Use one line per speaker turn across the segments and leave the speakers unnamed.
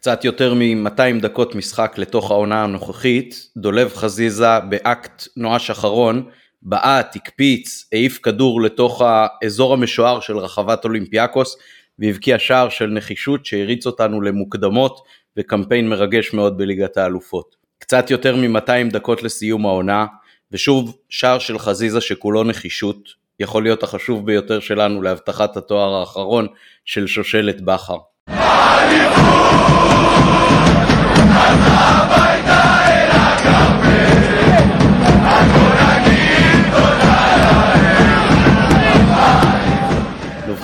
קצת יותר מ-200 דקות משחק לתוך העונה הנוכחית, דולב חזיזה באקט נואש אחרון, בעט, הקפיץ, העיף כדור לתוך האזור המשוער של רחבת אולימפיאקוס והבקיע שער של נחישות שהריץ אותנו למוקדמות וקמפיין מרגש מאוד בליגת האלופות. קצת יותר מ-200 דקות לסיום העונה, ושוב שער של חזיזה שכולו נחישות, יכול להיות החשוב ביותר שלנו להבטחת התואר האחרון של שושלת בכר.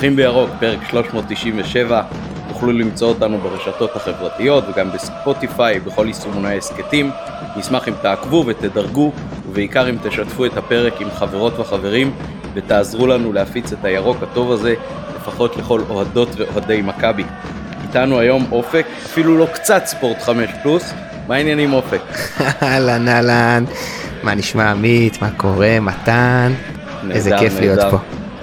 נובחים בירוק, פרק 397, תוכלו למצוא אותנו ברשתות החברתיות וגם בספוטיפיי, בכל יישומוני ההסכתים. נשמח אם תעקבו ותדרגו, ובעיקר אם תשתפו את הפרק עם חברות וחברים, ותעזרו לנו להפיץ את הירוק הטוב הזה, לפחות לכל אוהדות ואוהדי מכבי. איתנו היום אופק, אפילו לא קצת ספורט 5 פלוס, מה העניינים אופק?
אהלן אהלן, מה נשמע עמית, מה קורה, מתן, איזה כיף להיות פה.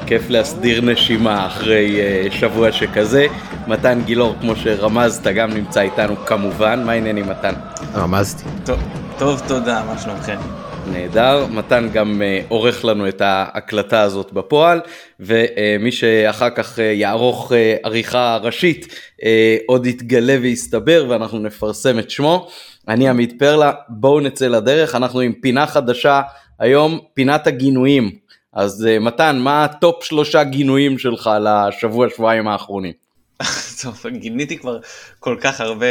כיף להסדיר נשימה אחרי uh, שבוע שכזה. מתן גילאור, כמו שרמזת, גם נמצא איתנו כמובן. מה העניינים מתן?
רמזתי.
טוב, טוב תודה, מה שלומכם?
נהדר, מתן גם אה, עורך לנו את ההקלטה הזאת בפועל, ומי שאחר כך אה, יערוך אה, עריכה ראשית עוד יתגלה ויסתבר ואנחנו נפרסם את שמו. אני עמית פרלה, בואו נצא לדרך, אנחנו עם פינה חדשה היום, פינת הגינויים. אז מתן, מה ה top שלושה גינויים שלך לשבוע שבועיים האחרונים?
טוב, גיניתי כבר כל כך הרבה,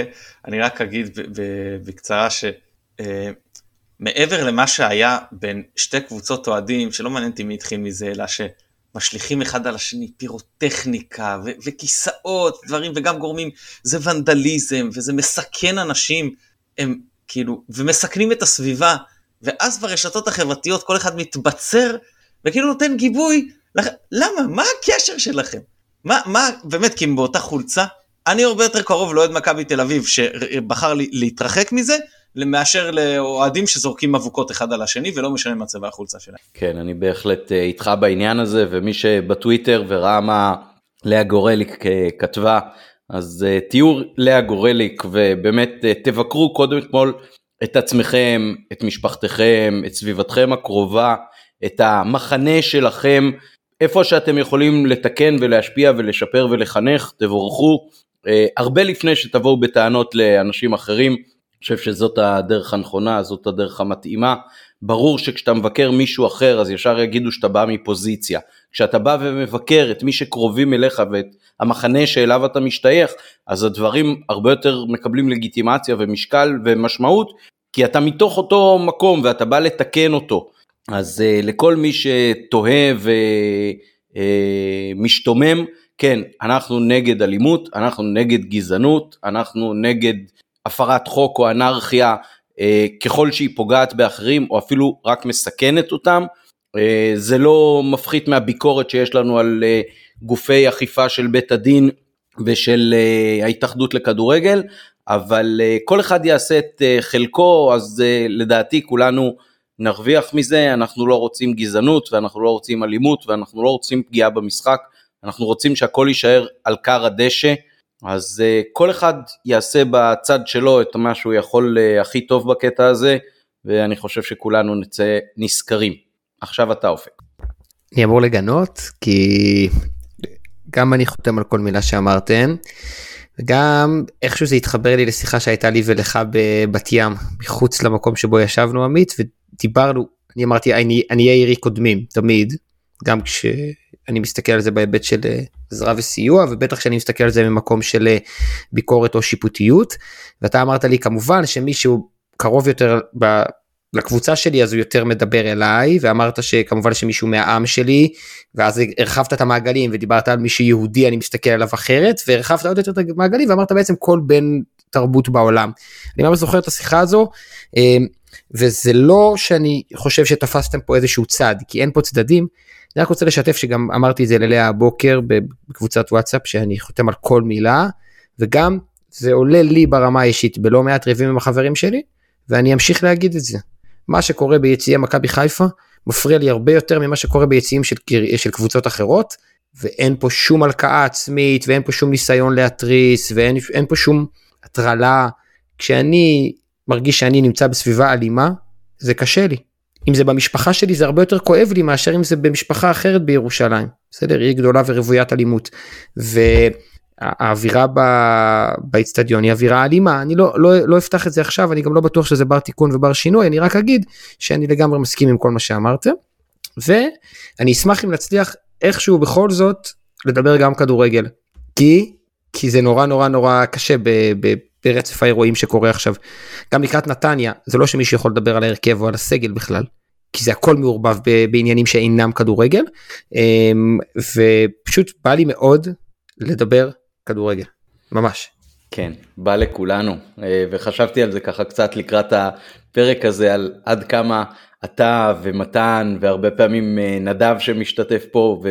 אני רק אגיד בקצרה שמעבר uh, למה שהיה בין שתי קבוצות אוהדים, שלא מעניין אותי מי התחיל מזה, אלא שמשליכים אחד על השני פירוטכניקה ו- וכיסאות, דברים, וגם גורמים, זה ונדליזם, וזה מסכן אנשים, הם כאילו, ומסכנים את הסביבה, ואז ברשתות החברתיות כל אחד מתבצר וכאילו נותן גיבוי, לח... למה? מה הקשר שלכם? מה, מה, באמת, כי אם באותה חולצה, אני הרבה יותר קרוב לאוהד מכבי תל אביב שבחר לי, להתרחק מזה, מאשר לאוהדים שזורקים אבוקות אחד על השני ולא משנה מה צבע החולצה שלהם.
כן, אני בהחלט אה, איתך בעניין הזה, ומי שבטוויטר וראה מה לאה גורליק אה, כתבה, אז אה, תהיו לאה גורליק ובאמת תבקרו קודם כל את עצמכם, את משפחתכם, את סביבתכם הקרובה. את המחנה שלכם, איפה שאתם יכולים לתקן ולהשפיע ולשפר ולחנך, תבורכו, הרבה לפני שתבואו בטענות לאנשים אחרים, חושב שזאת הדרך הנכונה, זאת הדרך המתאימה. ברור שכשאתה מבקר מישהו אחר אז ישר יגידו שאתה בא מפוזיציה. כשאתה בא ומבקר את מי שקרובים אליך ואת המחנה שאליו אתה משתייך, אז הדברים הרבה יותר מקבלים לגיטימציה ומשקל ומשמעות, כי אתה מתוך אותו מקום ואתה בא לתקן אותו. אז uh, לכל מי שתוהה ומשתומם, uh, כן, אנחנו נגד אלימות, אנחנו נגד גזענות, אנחנו נגד הפרת חוק או אנרכיה uh, ככל שהיא פוגעת באחרים או אפילו רק מסכנת אותם. Uh, זה לא מפחית מהביקורת שיש לנו על uh, גופי אכיפה של בית הדין ושל ההתאחדות לכדורגל, אבל כל אחד יעשה את חלקו, אז לדעתי כולנו נרוויח מזה, אנחנו לא רוצים גזענות ואנחנו לא רוצים אלימות ואנחנו לא רוצים פגיעה במשחק, אנחנו רוצים שהכל יישאר על כר הדשא, אז uh, כל אחד יעשה בצד שלו את מה שהוא יכול uh, הכי טוב בקטע הזה, ואני חושב שכולנו נצא נשכרים. עכשיו אתה אופק.
אני אמור לגנות, כי גם אני חותם על כל מילה שאמרתם. וגם איכשהו זה התחבר לי לשיחה שהייתה לי ולך בבת ים מחוץ למקום שבו ישבנו עמית דיברנו, אני אמרתי אני אהיה עירי קודמים תמיד, גם כשאני מסתכל על זה בהיבט של אה, עזרה וסיוע ובטח כשאני מסתכל על זה ממקום של אה, ביקורת או שיפוטיות ואתה אמרת לי כמובן שמישהו קרוב יותר ב... לקבוצה שלי אז הוא יותר מדבר אליי ואמרת שכמובן שמישהו מהעם שלי ואז הרחבת את המעגלים ודיברת על מי שיהודי אני מסתכל עליו אחרת והרחבת עוד יותר את המעגלים ואמרת בעצם כל בן תרבות בעולם. אני ממש זוכר את השיחה הזו אה, וזה לא שאני חושב שתפסתם פה איזשהו צד, כי אין פה צדדים. אני רק רוצה לשתף שגם אמרתי את זה ללאה הבוקר בקבוצת וואטסאפ, שאני חותם על כל מילה, וגם זה עולה לי ברמה האישית בלא מעט ריבים עם החברים שלי, ואני אמשיך להגיד את זה. מה שקורה ביציעי מכבי חיפה מפריע לי הרבה יותר ממה שקורה ביציעים של, של קבוצות אחרות, ואין פה שום הלקאה עצמית, ואין פה שום ניסיון להתריס, ואין פה שום הטרלה, כשאני מרגיש שאני נמצא בסביבה אלימה, זה קשה לי. אם זה במשפחה שלי זה הרבה יותר כואב לי מאשר אם זה במשפחה אחרת בירושלים. בסדר? עיר גדולה ורוויית אלימות. והאווירה באיצטדיון היא אווירה אלימה. אני לא, לא, לא אפתח את זה עכשיו, אני גם לא בטוח שזה בר תיקון ובר שינוי, אני רק אגיד שאני לגמרי מסכים עם כל מה שאמרתם. ואני אשמח אם נצליח איכשהו בכל זאת לדבר גם כדורגל. כי, כי זה נורא נורא נורא קשה ב, ב, ברצף האירועים שקורה עכשיו. גם לקראת נתניה, זה לא שמישהו יכול לדבר על ההרכב או על הסגל בכלל. כי זה הכל מעורבב בעניינים שאינם כדורגל. אמ, ופשוט בא לי מאוד לדבר כדורגל. ממש.
כן, בא לכולנו, אה, וחשבתי על זה ככה קצת לקראת הפרק הזה, על עד כמה אתה ומתן והרבה פעמים אה, נדב שמשתתף פה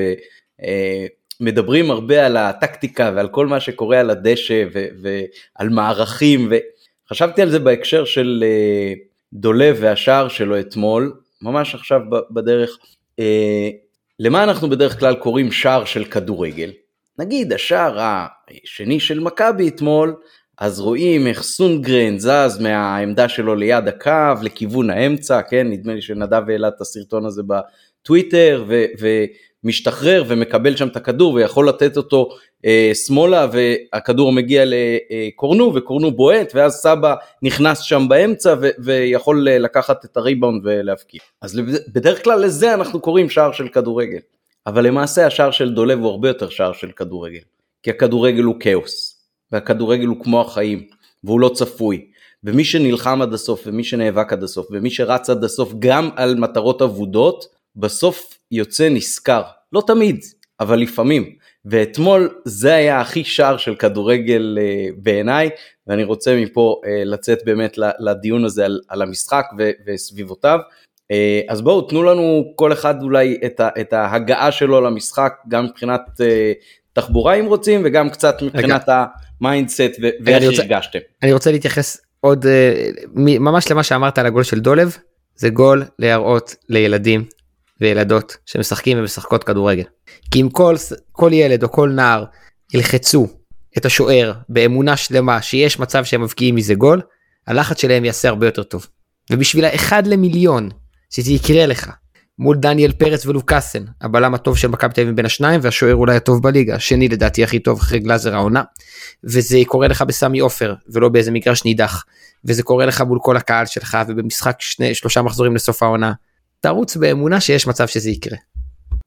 ומדברים הרבה על הטקטיקה ועל כל מה שקורה על הדשא ועל מערכים וחשבתי על זה בהקשר של אה, דולב והשער שלו אתמול, ממש עכשיו בדרך, אה, למה אנחנו בדרך כלל קוראים שער של כדורגל? נגיד השער השני של מכבי אתמול אז רואים איך סונגרן זז מהעמדה שלו ליד הקו לכיוון האמצע, כן, נדמה לי שנדב העלה את הסרטון הזה בטוויטר, ו, ומשתחרר ומקבל שם את הכדור ויכול לתת אותו אה, שמאלה והכדור מגיע לקורנו וקורנו בועט ואז סבא נכנס שם באמצע ו, ויכול לקחת את הריבאונד ולהפקיע. אז בדרך כלל לזה אנחנו קוראים שער של כדורגל, אבל למעשה השער של דולב הוא הרבה יותר שער של כדורגל, כי הכדורגל הוא כאוס. והכדורגל הוא כמו החיים, והוא לא צפוי. ומי שנלחם עד הסוף, ומי שנאבק עד הסוף, ומי שרץ עד הסוף גם על מטרות אבודות, בסוף יוצא נשכר. לא תמיד, אבל לפעמים. ואתמול זה היה הכי שער של כדורגל אה, בעיניי, ואני רוצה מפה אה, לצאת באמת לדיון הזה על, על המשחק ו, וסביבותיו. אה, אז בואו תנו לנו כל אחד אולי את, ה, את ההגעה שלו למשחק, גם מבחינת תחבורה אם רוצים, וגם קצת מבחינת. ה mindset ואיך הרגשתם.
אני רוצה להתייחס עוד אה, ממש למה שאמרת על הגול של דולב, זה גול להראות לילדים וילדות שמשחקים ומשחקות כדורגל. כי אם כל, כל ילד או כל נער ילחצו את השוער באמונה שלמה שיש מצב שהם מבקיעים מזה גול, הלחץ שלהם יעשה הרבה יותר טוב. ובשביל האחד למיליון שזה יקרה לך מול דניאל פרץ ולוקאסן, הבלם הטוב של מכבי תל אביב בין השניים והשוער אולי הטוב בליגה, השני לדעתי הכי טוב אחרי גלאזר העונה. וזה קורה לך בסמי עופר ולא באיזה מגרש נידח, וזה קורה לך מול כל הקהל שלך ובמשחק שני, שלושה מחזורים לסוף העונה. תרוץ באמונה שיש מצב שזה יקרה.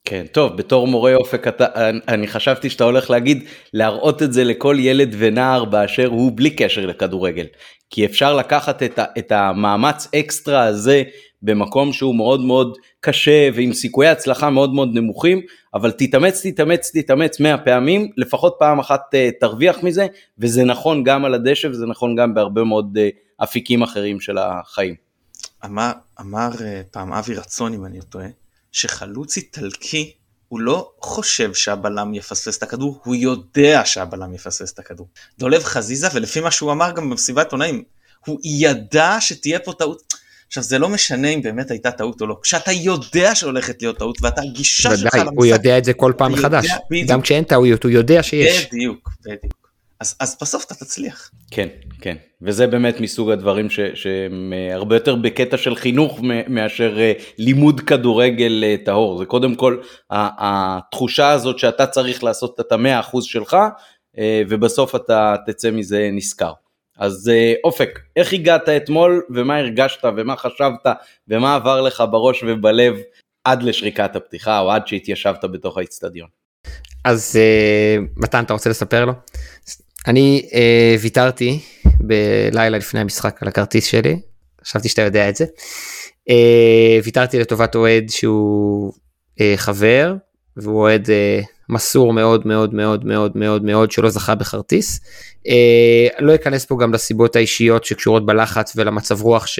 כן, טוב, בתור מורה אופק אתה, אני חשבתי שאתה הולך להגיד להראות את זה לכל ילד ונער באשר הוא בלי קשר לכדורגל. כי אפשר לקחת את, ה, את המאמץ אקסטרה הזה במקום שהוא מאוד מאוד קשה ועם סיכויי הצלחה מאוד מאוד נמוכים, אבל תתאמץ, תתאמץ, תתאמץ 100 פעמים, לפחות פעם אחת uh, תרוויח מזה, וזה נכון גם על הדשא וזה נכון גם בהרבה מאוד uh, אפיקים אחרים של החיים.
אמר, אמר uh, פעם אבי רצון, אם אני לא טועה, שחלוץ איטלקי הוא לא חושב שהבלם יפספס את הכדור, הוא יודע שהבלם יפספס את הכדור. דולב חזיזה, ולפי מה שהוא אמר גם במסיבת עונאים, הוא ידע שתהיה פה טעות. עכשיו זה לא משנה אם באמת הייתה טעות או לא, כשאתה יודע שהולכת להיות טעות ואתה הגישה שלך
למשחק, הוא יודע את זה כל פעם מחדש, גם כשאין טעויות הוא יודע שיש.
בדיוק, בדיוק. אז, אז בסוף אתה תצליח.
כן, כן, וזה באמת מסוג הדברים ש, שהם אה, הרבה יותר בקטע של חינוך מאשר אה, לימוד כדורגל אה, טהור, זה קודם כל התחושה הזאת שאתה צריך לעשות את המאה אחוז שלך, ובסוף אתה תצא מזה נשכר. אז אופק, איך הגעת אתמול ומה הרגשת ומה חשבת ומה עבר לך בראש ובלב עד לשריקת הפתיחה או עד שהתיישבת בתוך האיצטדיון?
אז מתן אתה רוצה לספר לו? אני אה, ויתרתי בלילה לפני המשחק על הכרטיס שלי, חשבתי שאתה יודע את זה. אה, ויתרתי לטובת אוהד שהוא אה, חבר והוא אוהד אה, מסור מאוד מאוד מאוד מאוד מאוד מאוד שלא זכה בכרטיס. אה, לא אכנס פה גם לסיבות האישיות שקשורות בלחץ ולמצב רוח ש,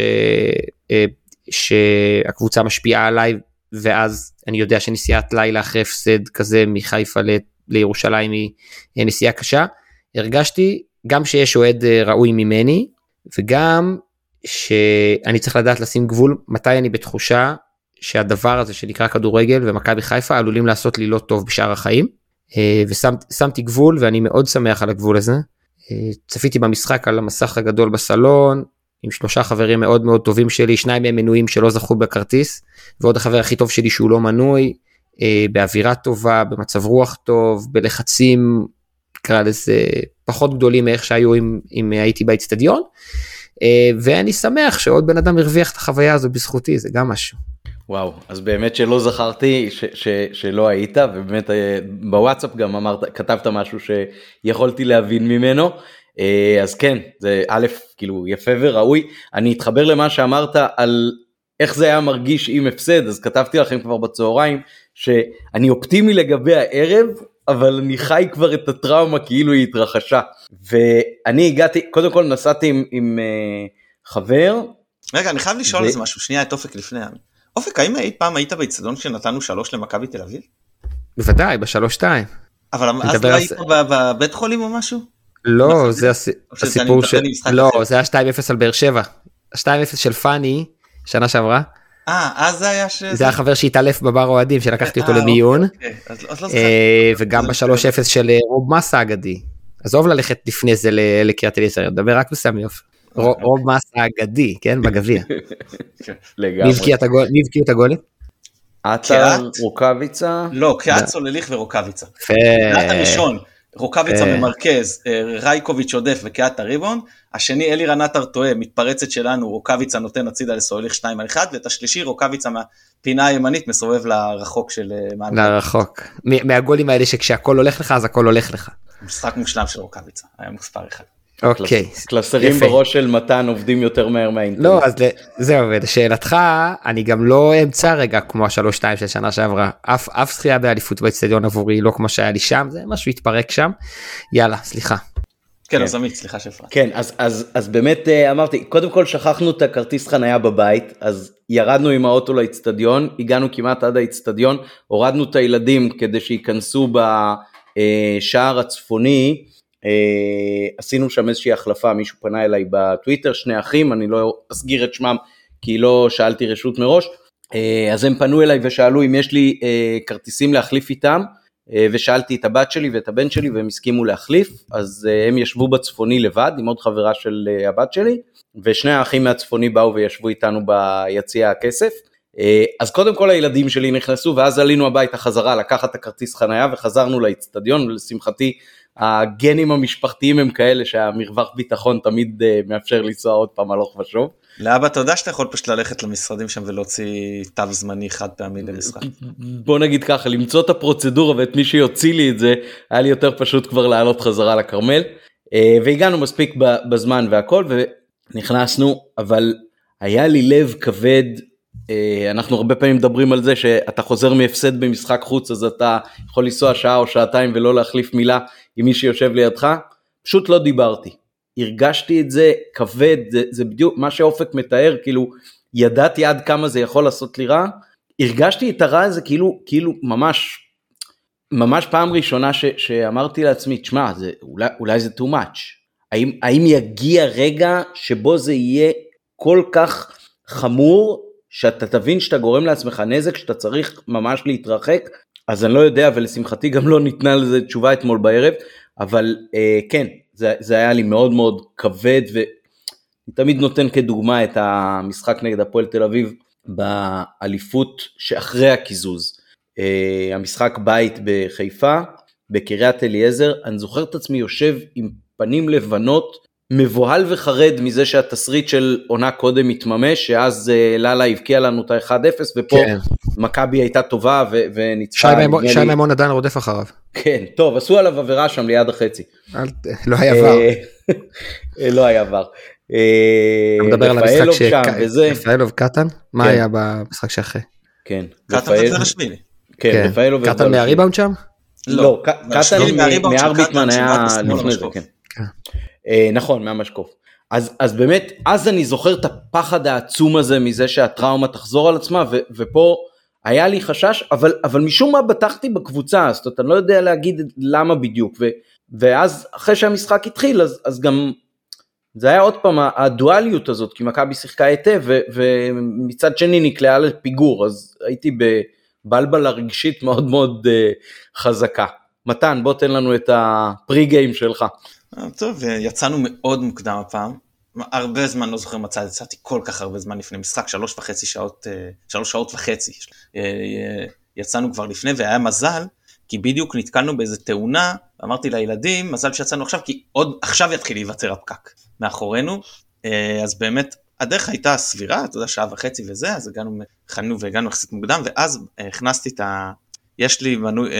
אה, שהקבוצה משפיעה עליי ואז אני יודע שנסיעת לילה אחרי הפסד כזה מחיפה לירושלים היא נסיעה קשה. הרגשתי גם שיש אוהד אה, ראוי ממני וגם שאני צריך לדעת לשים גבול מתי אני בתחושה שהדבר הזה שנקרא כדורגל ומכבי חיפה עלולים לעשות לי לא טוב בשאר החיים. אה, ושמתי גבול ואני מאוד שמח על הגבול הזה. צפיתי במשחק על המסך הגדול בסלון, עם שלושה חברים מאוד מאוד טובים שלי, שניים מהם מנויים שלא זכו בכרטיס, ועוד החבר הכי טוב שלי שהוא לא מנוי, באווירה טובה, במצב רוח טוב, בלחצים, נקרא לזה, פחות גדולים מאיך שהיו אם, אם הייתי באצטדיון. ואני שמח שעוד בן אדם הרוויח את החוויה הזו בזכותי, זה גם משהו.
וואו, אז באמת שלא זכרתי ש, ש, שלא היית, ובאמת אה, בוואטסאפ גם אמרת, כתבת משהו שיכולתי להבין ממנו. אה, אז כן, זה א', כאילו יפה וראוי. אני אתחבר למה שאמרת על איך זה היה מרגיש עם הפסד, אז כתבתי לכם כבר בצהריים שאני אופטימי לגבי הערב, אבל אני חי כבר את הטראומה כאילו היא התרחשה. ואני הגעתי, קודם כל נסעתי עם, עם uh, חבר.
רגע, אני חייב לשאול ו... איזה משהו, שנייה את אופק לפני. אופק, האם אי פעם היית באצטדיון שנתנו שלוש למכבי תל אביב?
בוודאי, בשלוש שתיים.
אבל אז לא היית בבית חולים או משהו?
לא, זה הסיפור של... לא, זה היה 2-0 על באר שבע. 2-0 של פאני, שנה שעברה.
אה, אז זה היה ש...
זה היה חבר שהתעלף בבר אוהדים, שלקחתי אותו למיון. אוקיי, אוקיי. לא וגם ב-3-0 של אה, רוב מסה האגדי. עזוב ללכת לפני זה לקריית אליעזר, נדבר רק בסמי עופר. רוב מסה האגדי, כן, בגביע. לגמרי. מי הבקיע את הגולים?
עטר, רוקאביצה?
לא, קהת סולליך ורוקאביצה. יפה. הראשון, רוקאביצה ממרכז, רייקוביץ' עודף וקהת הריבון. השני אלירן עטר טועה, מתפרצת שלנו, רוקאביצה נותן הצידה לסולליך 2 על 1, ואת השלישי רוקאביצה מהפינה הימנית מסובב לרחוק של
מעל. לרחוק. מהגולים האלה שכשהכל הולך לך אז הכל הולך לך.
משחק מושלם של רוקאביצה, היה מספר אחד.
אוקיי.
קלסרים בראש של מתן עובדים יותר מהר מהאינטרנט.
לא, אז זהו, ולשאלתך, אני גם לא אמצא רגע כמו השלוש שתיים של שנה שעברה. אף, אף זכייה באליפות באצטדיון עבורי, לא כמו שהיה לי שם, זה משהו התפרק שם. יאללה, סליחה.
כן, כן. אז עמית, סליחה שהפרעתי.
כן, אז, אז, אז באמת אה, אמרתי, קודם כל שכחנו את הכרטיס חנייה בבית, אז ירדנו עם האוטו לאצטדיון, הגענו כמעט עד האצטדיון, הורדנו את הילדים כדי שייכנסו בשער הצפוני. אה, עשינו שם איזושהי החלפה, מישהו פנה אליי בטוויטר, שני אחים, אני לא אסגיר את שמם כי לא שאלתי רשות מראש, אה, אז הם פנו אליי ושאלו אם יש לי אה, כרטיסים להחליף איתם, ושאלתי את הבת שלי ואת הבן שלי והם הסכימו להחליף, אז הם ישבו בצפוני לבד עם עוד חברה של הבת שלי, ושני האחים מהצפוני באו וישבו איתנו ביציע הכסף. אז קודם כל הילדים שלי נכנסו ואז עלינו הביתה חזרה לקחת את הכרטיס חנייה וחזרנו לאצטדיון ולשמחתי הגנים המשפחתיים הם כאלה שהמרווח ביטחון תמיד uh, מאפשר לנסוע עוד פעם הלוך ושוב.
לאבא אתה יודע שאתה יכול פשוט ללכת למשרדים שם ולהוציא תו זמני חד פעמי למשחק.
בוא נגיד ככה למצוא את הפרוצדורה ואת מי שיוציא לי את זה היה לי יותר פשוט כבר לעלות חזרה לכרמל uh, והגענו מספיק בזמן והכל ונכנסנו אבל היה לי לב כבד אה, אנחנו הרבה פעמים מדברים על זה שאתה חוזר מהפסד במשחק חוץ אז אתה יכול לנסוע שעה או שעתיים ולא להחליף מילה עם מי שיושב לידך, פשוט לא דיברתי. הרגשתי את זה כבד, זה, זה בדיוק מה שאופק מתאר, כאילו ידעתי עד כמה זה יכול לעשות לי רע, הרגשתי את הרע הזה כאילו, כאילו ממש, ממש פעם ראשונה ש, שאמרתי לעצמי, תשמע, אולי, אולי זה too much, האם, האם יגיע רגע שבו זה יהיה כל כך חמור שאתה תבין שאתה גורם לעצמך נזק שאתה צריך ממש להתרחק אז אני לא יודע ולשמחתי גם לא ניתנה לזה תשובה אתמול בערב אבל אה, כן זה, זה היה לי מאוד מאוד כבד ואני תמיד נותן כדוגמה את המשחק נגד הפועל תל אביב באליפות שאחרי הקיזוז. אה, המשחק בית בחיפה בקריית אליעזר. אני זוכר את עצמי יושב עם פנים לבנות מבוהל וחרד מזה שהתסריט של עונה קודם מתממש, שאז אה, לאלה הבקיע לנו את ה-1-0 ופה כן. מכבי הייתה טובה ו- וניצחה.
שי מימון עדיין רודף אחריו.
כן, טוב, עשו עליו עבירה שם ליד החצי.
לא היה ור.
אה, לא היה ור.
אתה מדבר על המשחק ש... רפאלוב קטן? מה כן. היה במשחק שאחרי?
כן.
קטן וקלרשווילי.
כן,
כן. רפאלוב. קטן מהריבאונד שם?
לא, קטן מארביטמן היה לפני זה, כן. אה, נכון, מהמשקוף. אז, אז באמת, אז אני זוכר את הפחד העצום הזה מזה שהטראומה תחזור על עצמה, ו, ופה היה לי חשש, אבל, אבל משום מה בטחתי בקבוצה, זאת אומרת, אני לא יודע להגיד למה בדיוק, ו, ואז אחרי שהמשחק התחיל, אז, אז גם זה היה עוד פעם הדואליות הזאת, כי מכבי שיחקה היטב, ומצד שני נקלעה לפיגור, אז הייתי בבלבלה רגשית מאוד מאוד uh, חזקה. מתן, בוא תן לנו את הפרי גיים שלך.
אה, טוב, יצאנו מאוד מוקדם הפעם. הרבה זמן לא זוכר מצא, יצאתי כל כך הרבה זמן לפני משחק, שלוש וחצי שעות, אה, שלוש שעות וחצי. אה, יצאנו כבר לפני והיה מזל, כי בדיוק נתקלנו באיזה תאונה, אמרתי לילדים, מזל שיצאנו עכשיו, כי עוד עכשיו יתחיל להיווצר הפקק מאחורינו. אז באמת הדרך הייתה סבירה, אתה יודע, שעה וחצי וזה, אז הגענו, חנינו והגענו יחסית מוקדם, ואז הכנסתי את ה... יש לי מנוי,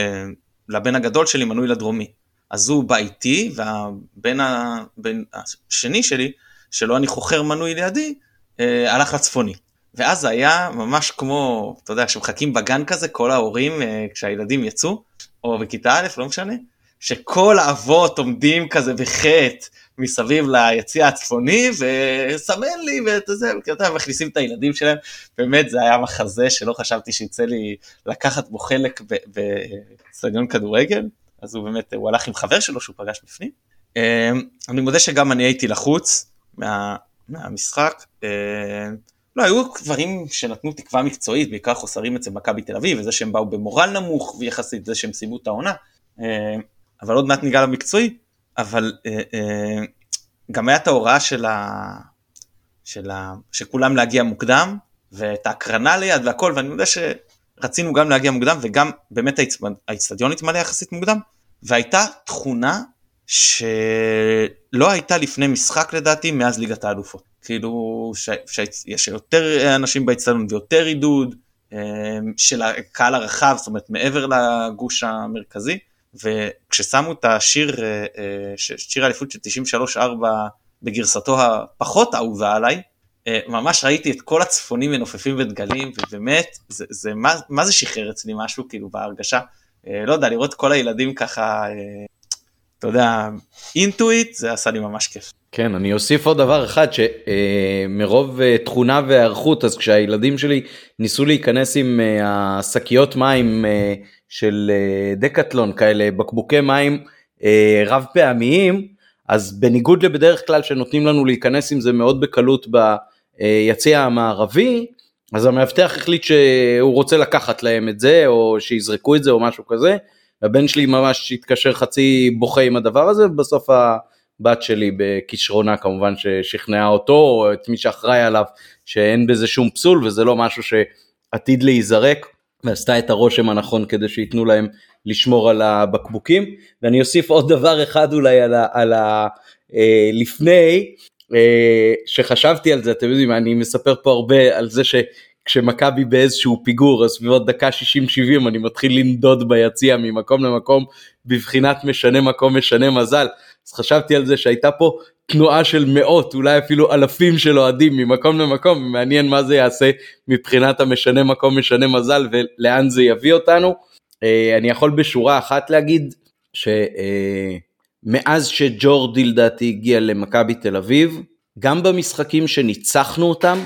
לבן הגדול שלי מנוי לדרומי. אז הוא בא איתי, והבן השני שלי, שלו אני חוכר מנוי לידי, אה, הלך לצפוני. ואז זה היה ממש כמו, אתה יודע, כשמחכים בגן כזה, כל ההורים, אה, כשהילדים יצאו, או בכיתה א', לא משנה, שכל האבות עומדים כזה בחטא מסביב ליציע הצפוני, וסמן לי, ואתה יודע, ואתה מכניסים את הילדים שלהם, באמת זה היה מחזה שלא חשבתי שיצא לי לקחת בו חלק באצטדיון כדורגל. אז הוא באמת, הוא הלך עם חבר שלו שהוא פגש בפנים. אמ, אני מודה שגם אני הייתי לחוץ מה, מהמשחק. אמ, לא, היו דברים שנתנו תקווה מקצועית, בעיקר חוסרים אצל מכבי תל אביב, וזה שהם באו במורל נמוך, ויחסית זה שהם סיימו את העונה. אמ, אבל עוד מעט ניגע למקצועי, אבל גם היה את ההוראה של ה... של ה... שכולם להגיע מוקדם, ואת ההקרנה ליד והכל, ואני יודע שרצינו גם להגיע מוקדם, וגם באמת האיצטדיון התמלא יחסית מוקדם, והייתה תכונה שלא הייתה לפני משחק לדעתי מאז ליגת האלופות. כאילו שיש יותר אנשים באצטדיון ויותר עידוד אמ, של הקהל הרחב, זאת אומרת מעבר לגוש המרכזי, וכששמו את השיר, אה, אה, שיר האליפות של 93-4 בגרסתו הפחות אהובה עליי, אה, ממש ראיתי את כל הצפונים מנופפים ודגלים, ובאמת, זה, זה, מה, מה זה שחרר אצלי משהו כאילו בהרגשה אה, לא יודע, לראות כל הילדים ככה, אה, אתה יודע, אינטואיט, זה עשה לי ממש כיף.
כן, אני אוסיף עוד דבר אחד, שמרוב אה, תכונה והיערכות, אז כשהילדים שלי ניסו להיכנס עם השקיות מים של דקטלון, כאלה בקבוקי מים רב פעמיים, אז בניגוד לבדרך כלל שנותנים לנו להיכנס עם זה מאוד בקלות ביציע המערבי, אז המאבטח החליט שהוא רוצה לקחת להם את זה, או שיזרקו את זה או משהו כזה. הבן שלי ממש התקשר חצי בוכה עם הדבר הזה, ובסוף הבת שלי בכישרונה כמובן ששכנעה אותו, או את מי שאחראי עליו, שאין בזה שום פסול וזה לא משהו שעתיד להיזרק, ועשתה את הרושם הנכון כדי שייתנו להם לשמור על הבקבוקים. ואני אוסיף עוד דבר אחד אולי על ה... על ה אה, לפני, שחשבתי על זה, אתם יודעים, אני מספר פה הרבה על זה שכשמכבי באיזשהו פיגור, אז סביבות דקה 60-70 אני מתחיל לנדוד ביציע ממקום למקום בבחינת משנה מקום משנה מזל. אז חשבתי על זה שהייתה פה תנועה של מאות, אולי אפילו אלפים של אוהדים ממקום למקום, מעניין מה זה יעשה מבחינת המשנה מקום משנה מזל ולאן זה יביא אותנו. אה, אני יכול בשורה אחת להגיד ש... אה, מאז שג'ורדי לדעתי הגיע למכבי תל אביב, גם במשחקים שניצחנו אותם,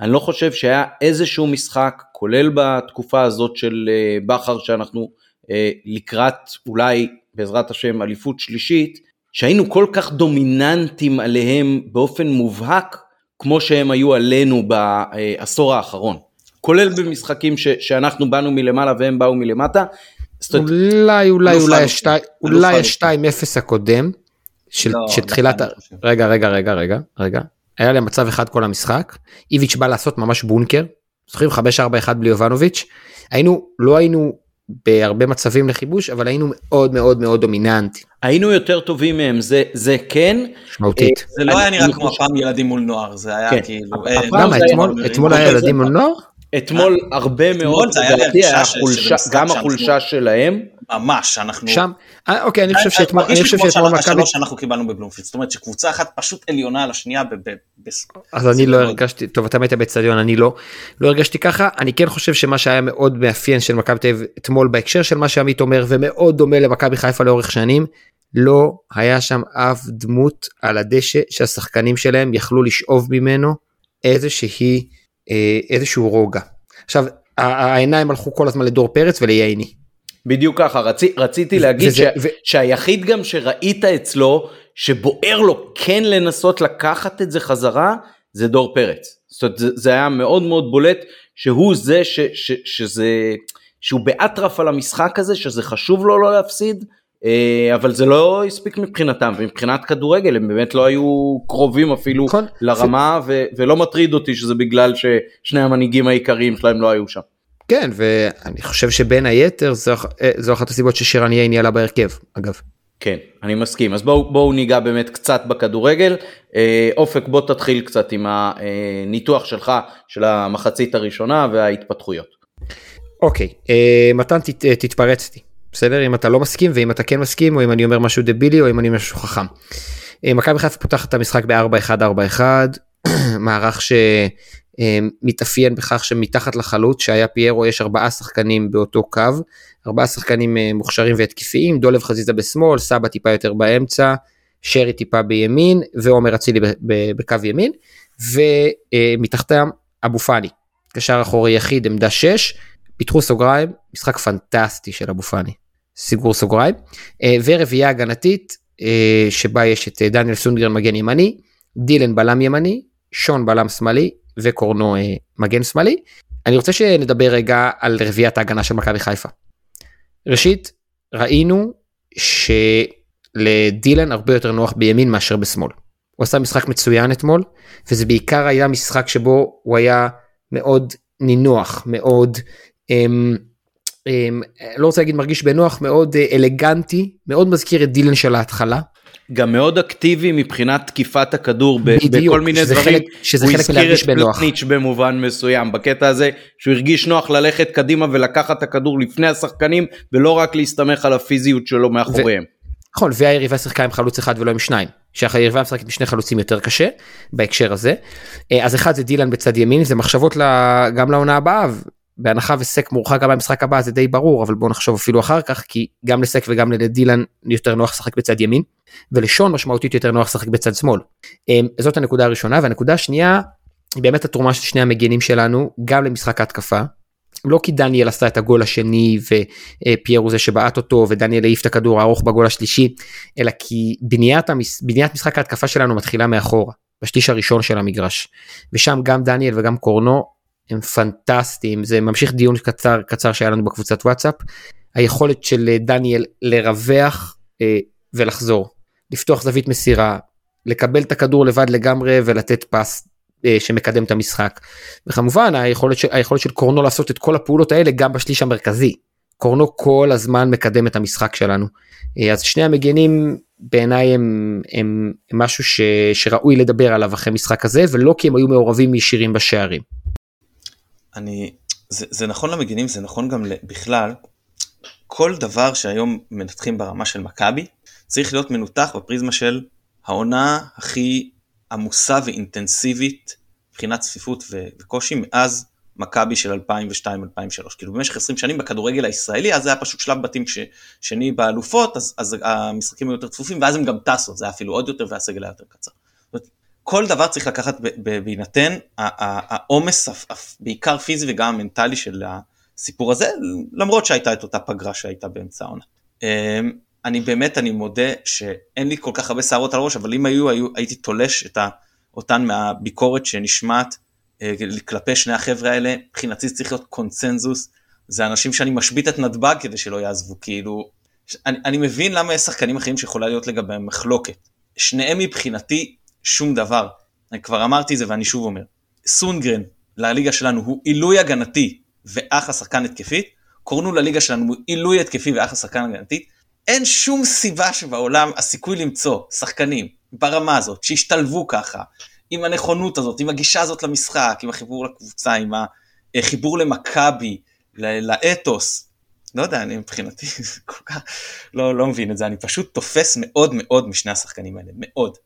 אני לא חושב שהיה איזשהו משחק, כולל בתקופה הזאת של אה, בכר שאנחנו אה, לקראת אולי בעזרת השם אליפות שלישית, שהיינו כל כך דומיננטים עליהם באופן מובהק, כמו שהם היו עלינו בעשור האחרון. כולל במשחקים ש, שאנחנו באנו מלמעלה והם באו מלמטה,
אולי אולי אולי אולי ה-2-0 הקודם של לא, תחילת רגע רגע רגע רגע רגע היה להם מצב אחד כל המשחק איביץ' בא לעשות ממש בונקר זוכרים 5-4-1 בלי יובנוביץ' היינו לא היינו בהרבה מצבים לכיבוש אבל היינו מאוד מאוד מאוד דומיננטי.
היינו יותר טובים מהם זה זה כן.
משמעותית.
זה לא היה נראה כמו הפעם ילדים מול נוער זה היה כן. כאילו.
למה אתמול היה ילדים מול נוער?
אתמול הרבה מאוד, לדעתי היה גם החולשה שלהם.
ממש, אנחנו...
שם, אה, אוקיי, אני חושב שאתמול, אני חושב שאתמול
מכבי... השלוש שאנחנו קיבלנו בבלומפילד, זאת אומרת שקבוצה אחת פשוט עליונה על השנייה.
אז אני לא הרגשתי, טוב אתה היית באצטדיון, אני לא, לא הרגשתי ככה, אני כן חושב שמה שהיה מאוד מאפיין של מכבי תל אביב אתמול בהקשר של מה שעמית אומר ומאוד דומה למכבי חיפה לאורך שנים, לא היה שם אף דמות על הדשא שהשחקנים שלהם יכלו לשאוב ממנו איזושהי אה, איזשהו רוגע. עכשיו העיניים הלכו כל הזמן לדור פרץ ולייני.
בדיוק ככה רצי, רציתי להגיד וזה, ש, ו... שהיחיד גם שראית אצלו שבוער לו כן לנסות לקחת את זה חזרה זה דור פרץ. זאת אומרת זה, זה היה מאוד מאוד בולט שהוא זה ש, ש, שזה שהוא באטרף על המשחק הזה שזה חשוב לו לא להפסיד אה, אבל זה לא הספיק מבחינתם ומבחינת כדורגל הם באמת לא היו קרובים אפילו
נכון.
לרמה ו- ולא מטריד אותי שזה בגלל ששני המנהיגים העיקריים שלהם לא היו שם.
כן ואני חושב שבין היתר זו, אה, זו אחת הסיבות ששירן יהיה ניהלה בהרכב אגב.
כן אני מסכים אז בואו בואו ניגע באמת קצת בכדורגל אה, אופק בוא תתחיל קצת עם הניתוח שלך של המחצית הראשונה וההתפתחויות.
אוקיי אה, מתן תת, אה, תתפרץ לי בסדר? אם אתה לא מסכים ואם אתה כן מסכים או אם אני אומר משהו דבילי או אם אני משהו חכם. אה, מכבי חיפה פותחת את המשחק ב-4-1-4-1 מערך שמתאפיין בכך שמתחת לחלוץ שהיה פיירו יש ארבעה שחקנים באותו קו. ארבעה שחקנים אה, מוכשרים והתקפיים דולב חזיזה בשמאל סבא טיפה יותר באמצע שרי טיפה בימין ועומר אצילי בקו ימין ומתחתם אבו פאני. קשר אחורי יחיד עמדה 6 פיתחו סוגריים משחק פנטסטי של אבו פאני סיגור סוגריים אה, ורביעייה הגנתית אה, שבה יש את אה, דניאל סונגרן מגן ימני דילן בלם ימני שון בלם שמאלי וקורנו מגן שמאלי אני רוצה שנדבר רגע על רביעיית ההגנה של מכבי חיפה. ראשית ראינו שלדילן הרבה יותר נוח בימין מאשר בשמאל. הוא עשה משחק מצוין אתמול וזה בעיקר היה משחק שבו הוא היה מאוד נינוח מאוד לא רוצה להגיד מרגיש בנוח מאוד אה, אלגנטי מאוד מזכיר את דילן של ההתחלה.
גם מאוד אקטיבי מבחינת תקיפת הכדור ב-
בדיוק,
בכל מיני
שזה
דברים.
חלק- שזה
הוא
חלק
הזכיר
מלהרגיש
את
בנוח.
פלטניץ' במובן מסוים בקטע הזה שהוא הרגיש נוח ללכת קדימה ולקחת את הכדור לפני השחקנים ולא רק להסתמך על הפיזיות שלו מאחוריהם.
נכון והיריבה שיחקה עם חלוץ אחד ולא עם שניים. שהיריבה משחקת עם שני חלוצים יותר קשה בהקשר הזה. אה, אז אחד זה דילן בצד ימין זה מחשבות גם לעונה הבאה בהנחה וסק מורחק גם במשחק הבא זה די ברור אבל בוא נחשוב אפילו אחר כך כי גם לסק וגם לדילן יותר נוח לשחק בצד ימין ולשון משמעותית יותר נוח לשחק בצד שמאל. אה, זאת הנקודה הראשונה והנקודה השנייה היא באמת התרומה של שני המגנים שלנו גם למשחק ההתקפה. לא כי דניאל עשה את הגול השני ופיירו הוא זה שבעט אותו ודניאל העיף את הכדור הארוך בגול השלישי אלא כי בניית, המש... בניית משחק ההתקפה שלנו מתחילה מאחורה בשליש הראשון של המגרש ושם גם דניאל וגם קורנו הם פנטסטיים זה ממשיך דיון קצר קצר שהיה לנו בקבוצת וואטסאפ היכולת של אה, דניאל לרווח אה, ולחזור לפתוח זווית מסירה לקבל את הכדור לבד לגמרי ולתת פס אה, שמקדם את המשחק. וכמובן היכולת של, היכולת של קורנו לעשות את כל הפעולות האלה גם בשליש המרכזי. קורנו כל הזמן מקדם את המשחק שלנו. אז שני המגנים בעיניי הם, הם, הם משהו ש, שראוי לדבר עליו אחרי משחק הזה ולא כי הם היו מעורבים ישירים בשערים.
אני, זה, זה נכון למגינים, זה נכון גם בכלל. כל דבר שהיום מנתחים ברמה של מכבי, צריך להיות מנותח בפריזמה של העונה הכי עמוסה ואינטנסיבית מבחינת צפיפות ו- וקושי מאז מכבי של 2002-2003. כאילו במשך 20 שנים בכדורגל הישראלי, אז זה היה פשוט שלב בתים ש- שני באלופות, אז, אז המשחקים היו יותר צפופים, ואז הם גם טסו, זה היה אפילו עוד יותר והסגל היה יותר קצר. כל דבר צריך לקחת בהינתן העומס, בעיקר פיזי וגם מנטלי של הסיפור הזה, למרות שהייתה את אותה פגרה שהייתה באמצע העונה. אמ, אני באמת, אני מודה שאין לי כל כך הרבה שערות על הראש, אבל אם היו, היו הייתי תולש את אותן מהביקורת שנשמעת אה, כלפי שני החבר'ה האלה, מבחינתי צריך להיות קונצנזוס, זה אנשים שאני משבית את נתב"ג כדי שלא יעזבו, כאילו, אני, אני מבין למה יש שחקנים אחרים שיכולה להיות לגביהם מחלוקת. שניהם מבחינתי שום דבר. אני כבר אמרתי את זה ואני שוב אומר, סונגרן לליגה שלנו הוא עילוי הגנתי ואחלה שחקן התקפית, קורנו לליגה שלנו הוא עילוי התקפי ואחלה שחקן הגנתי, אין שום סיבה שבעולם הסיכוי למצוא שחקנים ברמה הזאת שהשתלבו ככה, עם הנכונות הזאת, עם הגישה הזאת למשחק, עם החיבור לקבוצה, עם החיבור למכבי, לאתוס, לא יודע, אני מבחינתי כל כך לא, לא מבין את זה, אני פשוט תופס מאוד מאוד משני השחקנים האלה, מאוד.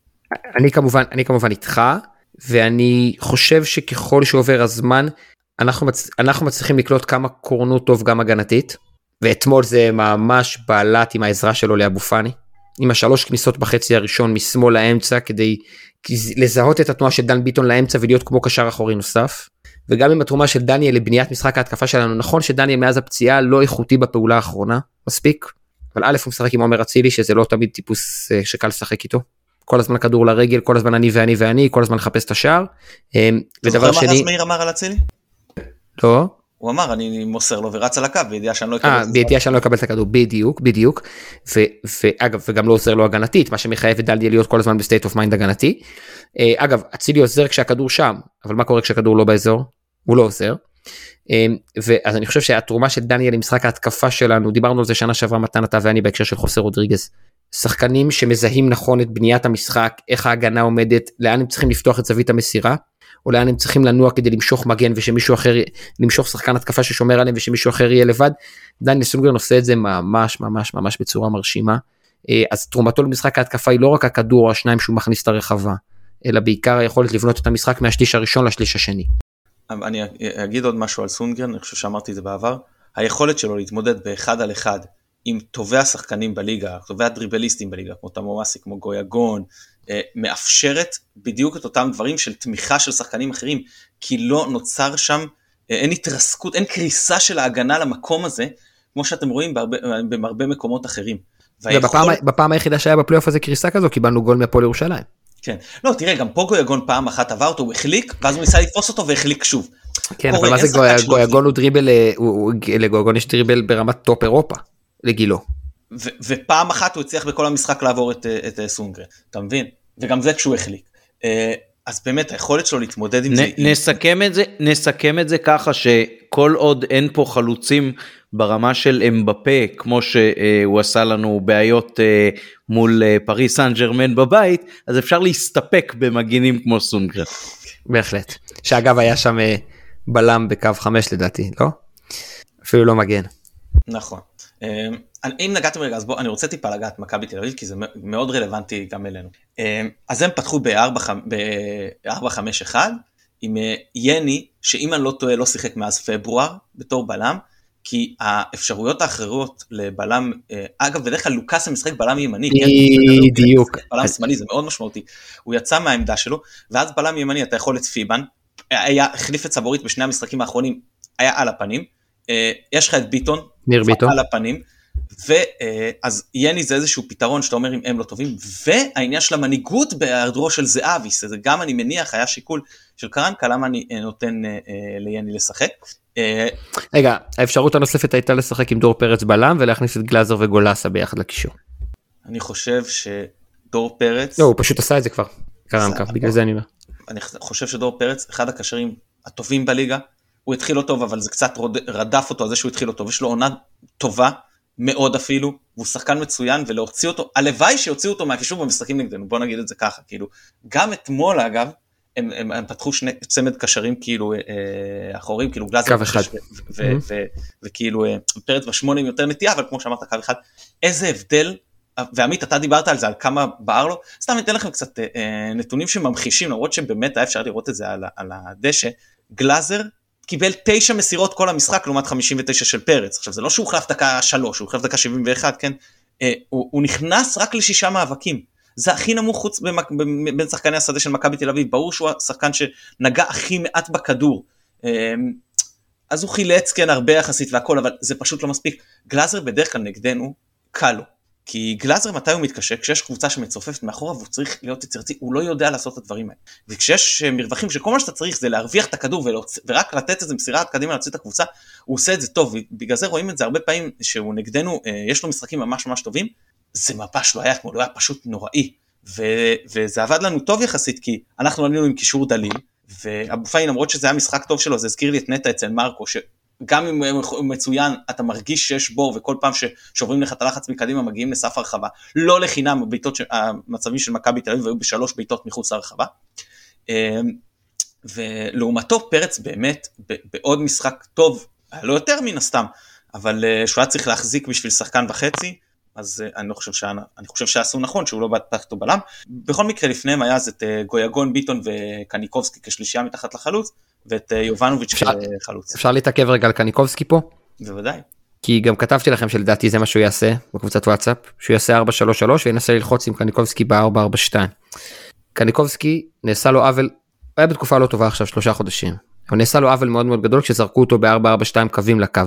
אני כמובן, אני כמובן איתך, ואני חושב שככל שעובר הזמן, אנחנו, מצ... אנחנו מצליחים לקלוט כמה קורנו טוב גם הגנתית, ואתמול זה ממש בלט עם העזרה שלו לאבו פאני, עם השלוש כניסות בחצי הראשון משמאל לאמצע כדי לזהות את התנועה של דן ביטון לאמצע ולהיות כמו קשר אחורי נוסף. וגם עם התרומה של דניאל לבניית משחק ההתקפה שלנו נכון שדניאל מאז הפציעה לא איכותי בפעולה האחרונה מספיק אבל א' הוא משחק עם עומר אצילי שזה לא תמיד טיפוס אה, שקל לשחק איתו. כל הזמן כדור לרגל כל הזמן אני ואני ואני כל הזמן לחפש את השער.
אמ, ודבר שני. אתה זוכר מה רז מאיר אמר על אצילי?
לא.
הוא אמר אני מוסר לו ורץ על הקו בידיעה שאני לא אקבל
אה,
את
בידיעה שאני לא אקבל את הכדור, בדיוק, בדיוק. ו- ואגב, וגם לא עוזר לו הגנתית, מה שמחייב את דאליה להיות כל הזמן ב state of mind הגנתי. אה, אגב, אצילי עוזר כשהכדור שם, אבל מה קורה כשהכדור לא באזור? הוא לא עוזר. אה, ואז אני חושב שהתרומה של דניאל למשחק ההתקפה שלנו, דיברנו על זה שנה שעברה מתן אתה ואני בהקשר של חוסר רודריגז. שחקנים שמזהים נכון את בניית המשחק, איך ההגנה עומדת, לאן הם צריכים לפתוח את זווית המסירה, או לאן הם צריכים לנוע כדי למשוך מגן ושמישהו אחר, למשוך שחקן התקפה ששומר עליהם ושמישהו אחר יהיה לבד. דניאל סונגרן עושה את זה ממש ממש ממש בצורה מרשימה. אה, אז תרומתו למשחק ההתקפה היא לא רק הכדור או השניים שהוא מכניס את הרחבה, אלא בעיקר היכולת לבנות את המשחק מהשליש הראשון לשליש השני.
אני אגיד עוד משהו על סונגרן, אני חושב שאמרתי את זה בעבר, היכולת שלו להתמודד באחד על אחד עם טובי השחקנים בליגה, טובי הדריבליסטים בליגה, כמו תמומאסי, כמו גויגון, אה, מאפשרת בדיוק את אותם דברים של תמיכה של שחקנים אחרים, כי לא נוצר שם, אה, אין התרסקות, אין קריסה של ההגנה למקום הזה, כמו שאתם רואים בהרבה, בהרבה מקומות אחרים.
והיכול... בפעם, בפעם היחידה שהיה בפלייאוף הזה קריסה כזו קיבלנו גול מהפועל ירושלים.
כן, לא תראה גם פה גויגון פעם אחת עבר אותו הוא החליק ואז הוא ניסה לתפוס אותו והחליק שוב.
כן אבל מה זה גויגון הוא דריבל, לגויגון יש דריבל ברמת top אירופה לגילו.
ופעם אחת הוא הצליח בכל המשחק לעבור את, את סונדגרן, אתה מבין? וגם זה כשהוא החליק. אה, אז באמת היכולת שלו להתמודד עם
נ,
זה...
נסכם את זה, נסכם את זה ככה שכל עוד אין פה חלוצים ברמה של אמבפה כמו שהוא עשה לנו בעיות אה, מול אה, פריס סן ג'רמן בבית, אז אפשר להסתפק במגינים כמו סונגרן.
בהחלט. שאגב היה שם בלם בקו 5 לדעתי, לא? אפילו לא מגן.
נכון. אם נגעתם רגע אז בוא אני רוצה טיפה לגעת מכבי תל אביב כי זה מאוד רלוונטי גם אלינו. אז הם פתחו ב-4-5-1 עם יני שאם אני לא טועה לא שיחק מאז פברואר בתור בלם כי האפשרויות האחרות לבלם אגב בדרך כלל לוקאס משחק בלם ימני.
בדיוק.
בלם שמאלי זה מאוד משמעותי. הוא יצא מהעמדה שלו ואז בלם ימני אתה יכול את פיבן היה החליף את סבורית בשני המשחקים האחרונים היה על הפנים. יש לך את ביטון,
ניר ביטון,
על הפנים, ואז יני זה איזשהו פתרון שאתה אומר אם הם לא טובים, והעניין של המנהיגות בהיעדרו של זהבי, זה גם אני מניח היה שיקול של קרנקה למה אני נותן ליני לשחק.
רגע, האפשרות הנוספת הייתה לשחק עם דור פרץ בלם ולהכניס את גלאזר וגולסה ביחד לקישור.
אני חושב שדור פרץ...
לא, הוא פשוט עשה את זה כבר, קרנקה, בגלל זה אני אומר.
אני חושב שדור פרץ, אחד הקשרים הטובים בליגה, הוא התחיל לא טוב אבל זה קצת רדף אותו זה שהוא התחיל לא טוב, יש לו עונה טובה מאוד אפילו, והוא שחקן מצוין ולהוציא אותו, הלוואי שיוציאו אותו מהקישור במשחקים נגדנו, בוא נגיד את זה ככה, כאילו, גם אתמול אגב, הם, הם, הם פתחו שני צמד קשרים כאילו אה, אחורים, כאילו גלאזר,
אחד,
וכאילו אה, פרץ בשמונה עם יותר נטייה, אבל כמו שאמרת קו אחד, איזה הבדל, ועמית אתה דיברת על זה, על כמה בער לו, סתם אתן לכם קצת אה, נתונים שממחישים, למרות שבאמת היה אפשר לראות את זה על, על הדשא, גלאזר קיבל תשע מסירות כל המשחק לעומת 59 של פרץ. עכשיו זה לא שהוא הוחלף דקה שלוש, הוא הוחלף דקה 71, כן? אה, הוא, הוא נכנס רק לשישה מאבקים. זה הכי נמוך חוץ במק... בין שחקני השדה של מכבי תל אביב, ברור שהוא השחקן שנגע הכי מעט בכדור. אה, אז הוא חילץ כן הרבה יחסית והכל, אבל זה פשוט לא מספיק. גלאזר בדרך כלל נגדנו, קל לו. כי גלאזר מתי הוא מתקשה? כשיש קבוצה שמצופפת מאחורה והוא צריך להיות יצירתי, הוא לא יודע לעשות את הדברים האלה. וכשיש מרווחים שכל מה שאתה צריך זה להרוויח את הכדור ולהוצ... ורק לתת איזה מסירה קדימה להוציא את הקבוצה, הוא עושה את זה טוב, ובגלל זה רואים את זה הרבה פעמים שהוא נגדנו, אה, יש לו משחקים ממש ממש טובים, זה ממש לא היה כמו, לא היה פשוט נוראי. ו... וזה עבד לנו טוב יחסית, כי אנחנו עלינו עם קישור דליל, ואבו פאי למרות שזה היה משחק טוב שלו, זה הזכיר לי את נטע אצל מרקו, ש... גם אם הוא מצוין, אתה מרגיש שיש בור, וכל פעם ששוברים לך את הלחץ מקדימה מגיעים לסף הרחבה. לא לחינם, הביתות, המצבים של מכבי תל אביב היו בשלוש בעיטות מחוץ לרחבה. אמ, ולעומתו פרץ באמת בעוד משחק טוב, לא יותר מן הסתם, אבל אה, שהוא היה צריך להחזיק בשביל שחקן וחצי, אז אה, אני לא חושב, שה... אני חושב שעשו נכון שהוא לא פתח אותו בלם. בכל מקרה לפניהם היה אז את אה, גויגון, ביטון וקניקובסקי כשלישייה מתחת לחלוץ, ואת יובנוביץ'
אפשר,
כחלוץ.
אפשר להתעכב רגע על קניקובסקי פה?
בוודאי.
כי גם כתבתי לכם שלדעתי זה מה שהוא יעשה בקבוצת וואטסאפ, שהוא יעשה 4-3-3 וינסה ללחוץ עם קניקובסקי ב-4-4-2. קניקובסקי נעשה לו עוול, היה בתקופה לא טובה עכשיו שלושה חודשים. הוא נעשה לו עוול מאוד מאוד גדול כשזרקו אותו ב-4-4-2 קווים לקו.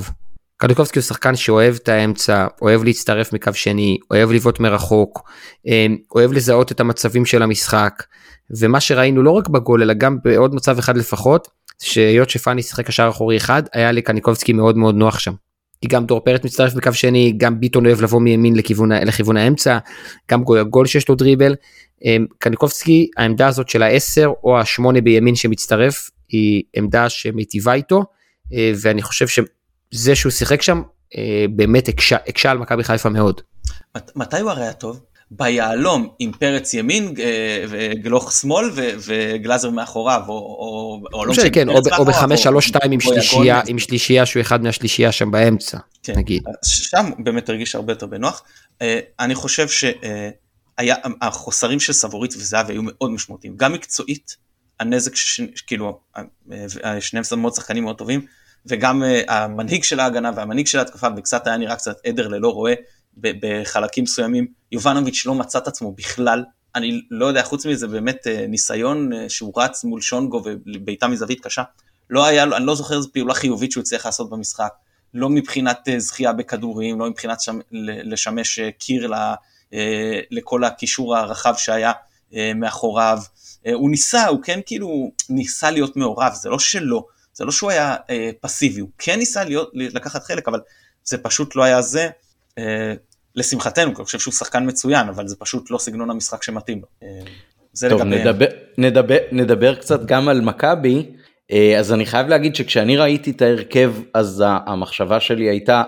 קניקובסקי הוא שחקן שאוהב את האמצע, אוהב להצטרף מקו שני, אוהב לבעוט מרחוק, אוהב לזהות את המצבים של המשחק, ומה שראינו לא רק בגול אלא גם בעוד מצב אחד לפחות, שהיות שפאני שיחק קשר אחורי אחד היה לקניקובסקי מאוד מאוד נוח שם. כי גם דור פרץ מצטרף בקו שני גם ביטון אוהב לבוא מימין לכיוון, לכיוון האמצע גם גול שיש לו דריבל. אמ, קניקובסקי העמדה הזאת של העשר או השמונה בימין שמצטרף היא עמדה שמיטיבה איתו אה, ואני חושב שזה שהוא שיחק שם אה, באמת הקשה, על מכבי חיפה מאוד.
מתי הוא הרי היה טוב? ביהלום עם פרץ ימין אה, וגלוך שמאל וגלאזר מאחוריו או, או, או
לא משנה כן או, או בחמש שלוש שתיים עם שלישייה עם שלישייה שהוא אחד מהשלישייה שם באמצע כן, נגיד.
שם באמת הרגיש הרבה יותר בנוח. אה, אני חושב שהיה החוסרים של סבורית וזהבי היו מאוד משמעותיים. גם מקצועית הנזק כאילו שניהם מאוד שחקנים מאוד טובים וגם המנהיג של ההגנה והמנהיג של ההתקפה וקצת היה נראה קצת עדר ללא רואה בחלקים מסוימים, יובנוביץ' לא מצא את עצמו בכלל, אני לא יודע, חוץ מזה באמת אה, ניסיון אה, שהוא רץ מול שונגו ובעיטה מזווית קשה, לא היה, אני לא זוכר איזו פעולה חיובית שהוא הצליח לעשות במשחק, לא מבחינת אה, זכייה בכדורים, לא מבחינת שם, לשמש קיר לכל הקישור הרחב שהיה מאחוריו, הוא ניסה, הוא כן כאילו ניסה להיות מעורב, זה לא שלא, זה לא שהוא היה פסיבי, הוא כן ניסה להיות, לקחת חלק, אבל זה פשוט לא היה זה. אה, לשמחתנו, כי אני חושב שהוא שחקן מצוין, אבל זה פשוט לא סגנון המשחק שמתאים לו. אה,
זה טוב, לגבי... נדבר, נדבר, נדבר קצת גם על מכבי, אה, אז אני חייב להגיד שכשאני ראיתי את ההרכב, אז המחשבה שלי הייתה,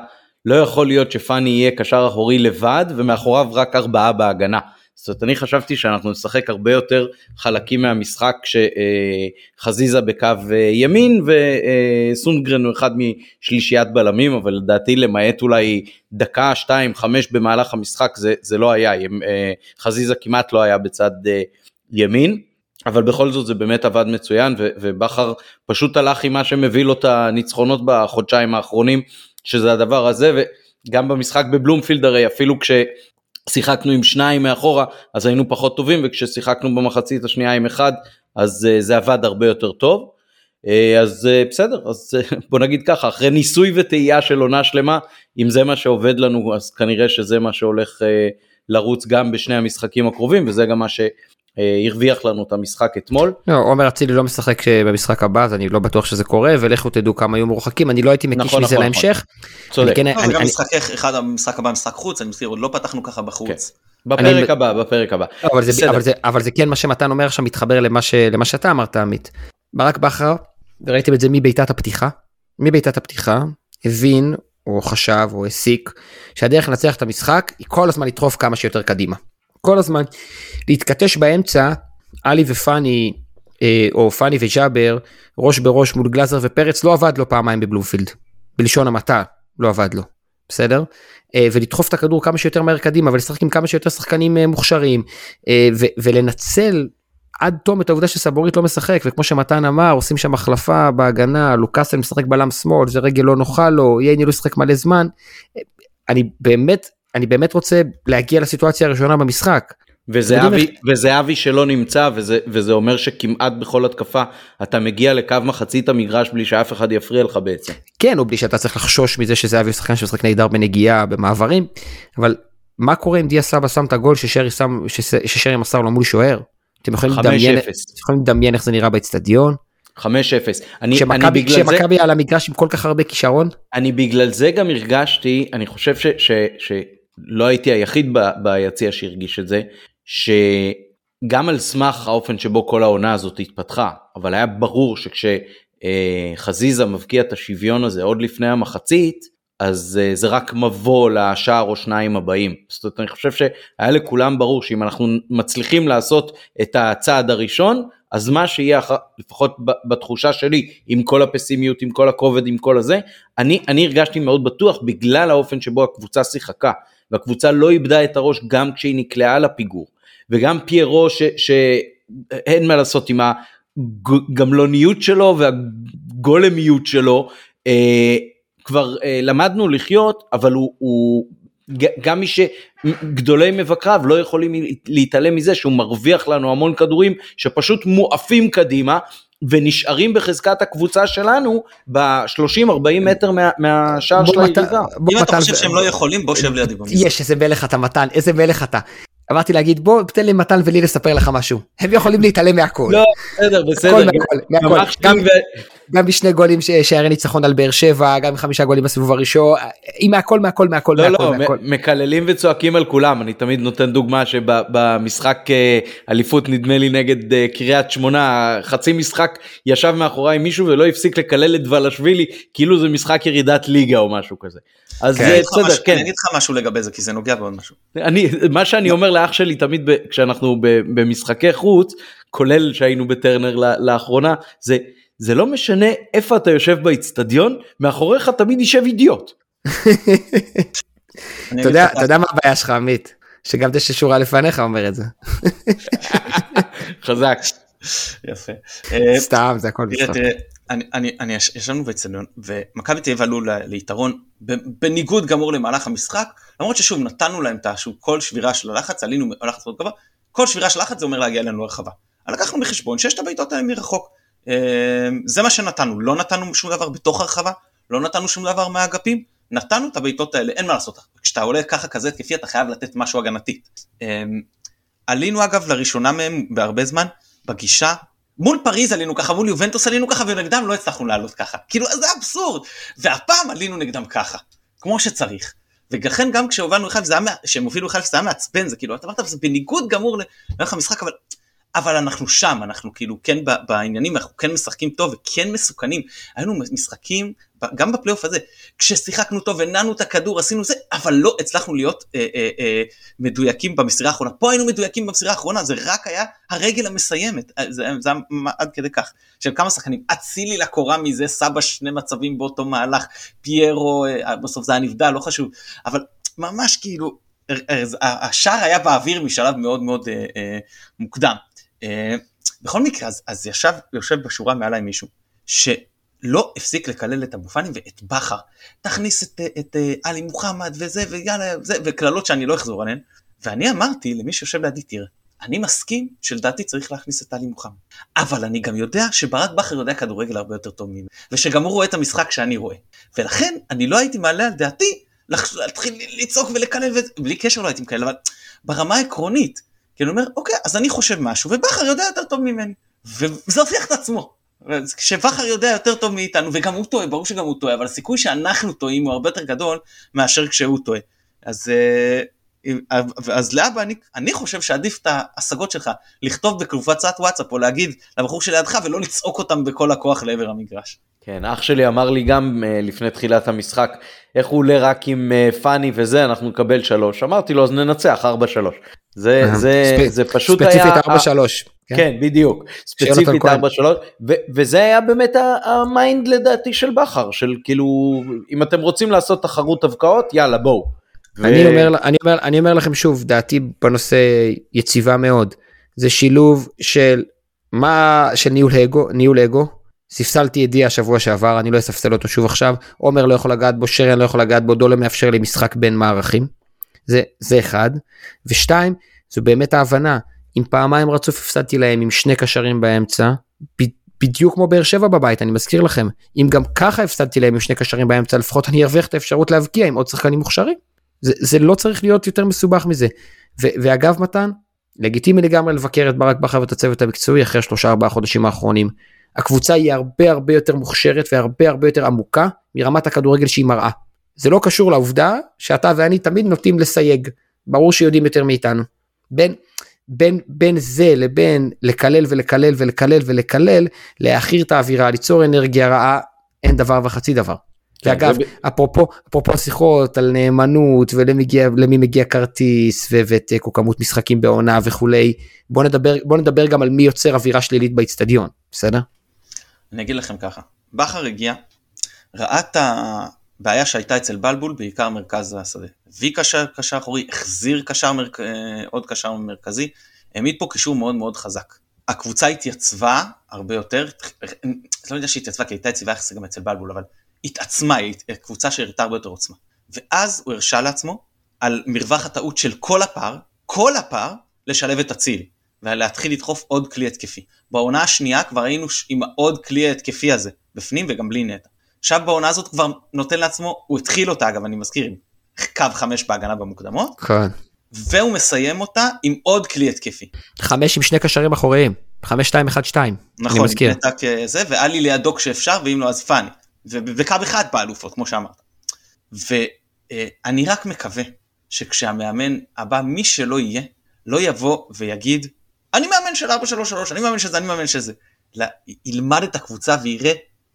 לא יכול להיות שפאני יהיה קשר אחורי לבד, ומאחוריו רק ארבעה בהגנה. זאת אומרת, אני חשבתי שאנחנו נשחק הרבה יותר חלקים מהמשחק כשחזיזה בקו אה, ימין וסונגרן הוא אחד משלישיית בלמים, אבל לדעתי למעט אולי דקה, שתיים, חמש במהלך המשחק זה, זה לא היה, אה, חזיזה כמעט לא היה בצד אה, ימין. אבל בכל זאת זה באמת עבד מצוין ובכר פשוט הלך עם מה שמביא לו את הניצחונות בחודשיים האחרונים שזה הדבר הזה וגם במשחק בבלומפילד הרי אפילו כש... שיחקנו עם שניים מאחורה אז היינו פחות טובים וכששיחקנו במחצית השנייה עם אחד אז uh, זה עבד הרבה יותר טוב. Uh, אז uh, בסדר אז בוא נגיד ככה אחרי ניסוי וטעייה של עונה שלמה אם זה מה שעובד לנו אז כנראה שזה מה שהולך לרוץ גם בשני המשחקים הקרובים וזה גם מה. אה, הרוויח לנו את המשחק אתמול.
לא, עומר אצילי לא משחק אה, במשחק הבא אז אני לא בטוח שזה קורה ולכו תדעו כמה היו מורחקים אני לא הייתי מקיש נכון, מזה נכון, להמשך.
צודק. כן, אני, אני, משחק אחד המשחק הבא משחק חוץ אני מזכיר עוד לא פתחנו ככה בחוץ.
כן. בפרק הבא בפרק הבא.
לא, אבל, זה, אבל, זה, אבל זה כן מה שמתן אומר עכשיו מתחבר למה, ש, למה שאתה אמרת עמית. ברק בכר וראיתם את זה מבעיטת הפתיחה מבעיטת הפתיחה הבין או חשב או הסיק שהדרך לנצח את המשחק היא כל הזמן לדחוף כמה שיותר קדימה. כל הזמן להתכתש באמצע, עלי ופאני, אה, או פאני וג'אבר, ראש בראש מול גלאזר ופרץ, לא עבד לו פעמיים בבלומפילד. בלשון המעטה, לא עבד לו. בסדר? אה, ולדחוף את הכדור כמה שיותר מהר קדימה ולשחק עם כמה שיותר שחקנים אה, מוכשרים ולנצל עד תום את העובדה שסבורית לא משחק וכמו שמתן אמר עושים שם החלפה בהגנה לוקאסל משחק בלם שמאל זה רגל לא נוחה לו ייני לא ישחק מלא זמן. אני באמת אני באמת רוצה להגיע לסיטואציה הראשונה במשחק.
וזהבי, וזהבי שלא נמצא וזה, וזה אומר שכמעט בכל התקפה אתה מגיע לקו מחצית המגרש בלי שאף אחד יפריע לך בעצם.
כן או בלי שאתה צריך לחשוש מזה שזהבי הוא שחקן שמשחק נהדר בנגיעה במעברים אבל מה קורה אם דיה סבא שם את הגול ששרי, שם, ששרי מסר לו מול שוער? אתם יכולים לדמיין, יכולים לדמיין איך זה נראה באצטדיון.
5-0. אני, אני בגלל
זה... כשמכבי על המגרש עם כל כך הרבה כישרון?
אני בגלל זה גם הרגשתי, אני חושב ש, ש, ש, לא הייתי היחיד ביציע שהרגיש את זה, שגם על סמך האופן שבו כל העונה הזאת התפתחה, אבל היה ברור שכשחזיזה מבקיע את השוויון הזה עוד לפני המחצית, אז אה, זה רק מבוא לשער או שניים הבאים. זאת אומרת, אני חושב שהיה לכולם ברור שאם אנחנו מצליחים לעשות את הצעד הראשון, אז מה שיהיה, לפחות בתחושה שלי, עם כל הפסימיות, עם כל הכובד, עם כל הזה, אני, אני הרגשתי מאוד בטוח בגלל האופן שבו הקבוצה שיחקה. והקבוצה לא איבדה את הראש גם כשהיא נקלעה לפיגור. וגם פיירו שאין מה לעשות עם הגמלוניות שלו והגולמיות שלו, אה, כבר אה, למדנו לחיות, אבל הוא, הוא גם מי שגדולי מבקריו לא יכולים להתעלם מזה שהוא מרוויח לנו המון כדורים שפשוט מועפים קדימה ונשארים בחזקת הקבוצה שלנו ב-30-40 מטר מה, מהשער של היריבה.
אם אתה חושב שהם לא יכולים בוא שב לידי במשחק.
יש איזה מלך אתה מתן איזה מלך אתה. אמרתי להגיד בוא תן לי מתן ולי לספר לך משהו הם יכולים להתעלם מהכל.
לא בסדר בסדר.
גם בשני גולים שערי ניצחון על באר שבע, גם חמישה גולים בסיבוב הראשון, עם מהכל מהכל מהכל
לא,
מהכל
לא,
מהכל.
מקללים וצועקים על כולם, אני תמיד נותן דוגמה שבמשחק אה, אליפות נדמה לי נגד אה, קריית שמונה, חצי משחק ישב מאחוריי מישהו ולא הפסיק לקלל את ולשווילי, כאילו זה משחק ירידת ליגה או משהו כזה. אז
לך
בסדר,
משהו-
כן.
אני אגיד לך משהו לגבי זה, כי זה נוגע בעוד משהו.
אני, מה שאני אומר לאח שלי תמיד ב, כשאנחנו ב, במשחקי חוץ, כולל שהיינו בטרנר לאחרונה, זה, זה לא משנה איפה אתה יושב באיצטדיון, מאחוריך תמיד יישב אידיוט.
אתה יודע, מה הבעיה שלך עמית? שגם זה ששורה לפניך אומר את זה.
חזק.
יפה. אה,
סתם, זה הכל.
תראה, אני, אני, אני יש- ישבנו באצטדיון ומכבי תל אביב עלו ל- ליתרון ב- בניגוד גמור למהלך המשחק למרות ששוב נתנו להם את השוב כל שבירה של הלחץ עלינו הלחץ מאוד גבוה כל שבירה של לחץ זה אומר להגיע אלינו לרחבה. לקחנו בחשבון שיש את הבעיטות האלה מרחוק. אה, זה מה שנתנו לא נתנו שום דבר בתוך הרחבה לא נתנו שום דבר מהאגפים נתנו את הבעיטות האלה אין מה לעשות כשאתה עולה ככה כזה התקפי אתה חייב לתת משהו הגנתי. אה, עלינו אגב לראשונה מהם בהרבה זמן בגישה מול פריז עלינו ככה, מול יובנטוס עלינו ככה, ונגדם לא הצלחנו לעלות ככה. כאילו, זה אבסורד. והפעם עלינו נגדם ככה, כמו שצריך. ולכן גם כשהובלנו 1 שהם הובילו 1 זה היה מעצבן, זה כאילו, אתה אמרת, זה בניגוד גמור לערך המשחק, אבל, אבל אנחנו שם, אנחנו כאילו כן בעניינים, אנחנו כן משחקים טוב וכן מסוכנים. היינו משחקים, גם בפלייאוף הזה, כששיחקנו טוב, הנענו את הכדור, עשינו זה, אבל לא הצלחנו להיות אה, אה, אה, מדויקים במסירה האחרונה. פה היינו מדויקים במסירה האחרונה, זה רק היה הרגל המסיימת, אה, זה, זה היה עד כדי כך. של כמה שחקנים, אצילי לקורה מזה, סבא שני מצבים באותו מהלך, פיירו, אה, בסוף זה היה נבדל, לא חשוב, אבל ממש כאילו, אה, אה, השער היה באוויר משלב מאוד מאוד אה, אה, מוקדם. אה, בכל מקרה, אז, אז ישב, יושב בשורה מעליי מישהו, שלא הפסיק לקלל את אבו פאני ואת בכר. תכניס את, אה, את אה, עלי מוחמד וזה, ויאללה, זה, וקללות שאני לא אחזור עליהן. ואני אמרתי למי שיושב לידי, תראה, אני מסכים שלדעתי צריך להכניס את עלי מוחמד. אבל אני גם יודע שברק בכר יודע כדורגל הרבה יותר טוב ממני, ושגם הוא רואה את המשחק שאני רואה. ולכן אני לא הייתי מעלה על דעתי להתחיל לצעוק ולקלל, וזה- בלי קשר לא הייתי מקלל, אבל ברמה העקרונית, כי אני אומר, אוקיי, אז אני חושב משהו, ובכר יודע יותר טוב ממני. וזה הוכיח את עצמו. כשבכר יודע יותר טוב מאיתנו, וגם הוא טועה, ברור שגם הוא טועה, אבל הסיכוי שאנחנו טועים הוא הרבה יותר גדול מאשר כשהוא טועה. אז, אה, אז לאבא, אני, אני חושב שעדיף את ההשגות שלך לכתוב בקבוצת וואטסאפ או להגיד לבחור שלידך ולא לצעוק אותם בכל הכוח לעבר המגרש.
כן, אח שלי אמר לי גם uh, לפני תחילת המשחק, איך הוא עולה רק עם אה, פאני וזה, אנחנו נקבל שלוש. אמרתי לו, אז ננצח 4-3. זה, זה,
ספ-
זה פשוט היה...
ספציפית 4-3.
כן, בדיוק. ספציפית
יונתן כהן.
4-3, ו- וזה היה באמת ה mind לדעתי של בכר, של כאילו, אם אתם רוצים לעשות תחרות הבקעות, יאללה בואו. ו-
אני אומר, אני, אומר, אני אומר לכם שוב, דעתי בנושא יציבה מאוד. זה שילוב של מה, של ניהול אגו, ניהול אגו. ספסלתי את דיה השבוע שעבר, אני לא אספסל אותו שוב עכשיו. עומר לא יכול לגעת בו, שריאן לא יכול לגעת בו, דולר מאפשר לי משחק בין מערכים. זה, זה אחד. ושתיים, זו באמת ההבנה. אם פעמיים רצוף הפסדתי להם עם שני קשרים באמצע, ב- בדיוק כמו באר שבע בבית, אני מזכיר לכם. אם גם ככה הפסדתי להם עם שני קשרים באמצע, לפחות אני ארוויח את האפשרות להבקיע עם עוד שחקנים מוכשרים. זה, זה לא צריך להיות יותר מסובך מזה. ו, ואגב מתן, לגיטימי לגמרי לבקר את ברק בכר ואת הצוות המקצועי אחרי שלושה ארבעה חודשים האחרונים. הקבוצה היא הרבה הרבה יותר מוכשרת והרבה הרבה יותר עמוקה מרמת הכדורגל שהיא מראה. זה לא קשור לעובדה שאתה ואני תמיד נוטים לסייג. ברור שיודעים יותר מאיתנו. בין, בין, בין זה לבין לקלל ולקלל ולקלל ולקלל, להעכיר את האווירה, ליצור אנרגיה רעה, אין דבר וחצי דבר.
כן,
ואגב,
זה ב-
אפרופו, אפרופו שיחות על נאמנות ולמי מגיע, כרטיס ו- ותיקו כמות משחקים בעונה וכולי, בוא נדבר, בוא נדבר גם על מי יוצר אווירה שלילית באיצטדיון, בסדר?
אני אגיד לכם ככה, בכר הגיע, ראה את הבעיה שהייתה אצל בלבול, בעיקר מרכז השדה. הביא קשר, קשר אחורי, החזיר קשר, מרכ... אה, עוד קשר מרכזי, העמיד פה קישור מאוד מאוד חזק. הקבוצה התייצבה הרבה יותר, לא יודע שהיא התייצבה כי הייתה יציבה יחסית גם אצל בלבול, אבל התעצמה, היא קבוצה שהראתה הרבה יותר עוצמה. ואז הוא הרשה לעצמו, על מרווח הטעות של כל הפער, כל הפער, לשלב את אצילי. ולהתחיל לדחוף עוד כלי התקפי. בעונה השנייה כבר היינו עם עוד כלי התקפי הזה, בפנים וגם בלי נטע. עכשיו בעונה הזאת כבר נותן לעצמו, הוא התחיל אותה אגב, אני מזכיר, עם קו חמש בהגנה במוקדמות,
כן.
והוא מסיים אותה עם עוד כלי התקפי.
חמש עם שני קשרים אחוריים. 5-2-1-2, אני
נכון,
מזכיר.
עם פתק אה, זה, ואלי לידו כשאפשר, ואם לא אז פאני. ובקו אחד באלופות, כמו שאמרת. ואני רק מקווה שכשהמאמן הבא, מי שלא יהיה, לא יבוא ויגיד, אני מאמן של 433, אני מאמן שזה, אני מאמן שזה. ילמד את הקבוצה ויראה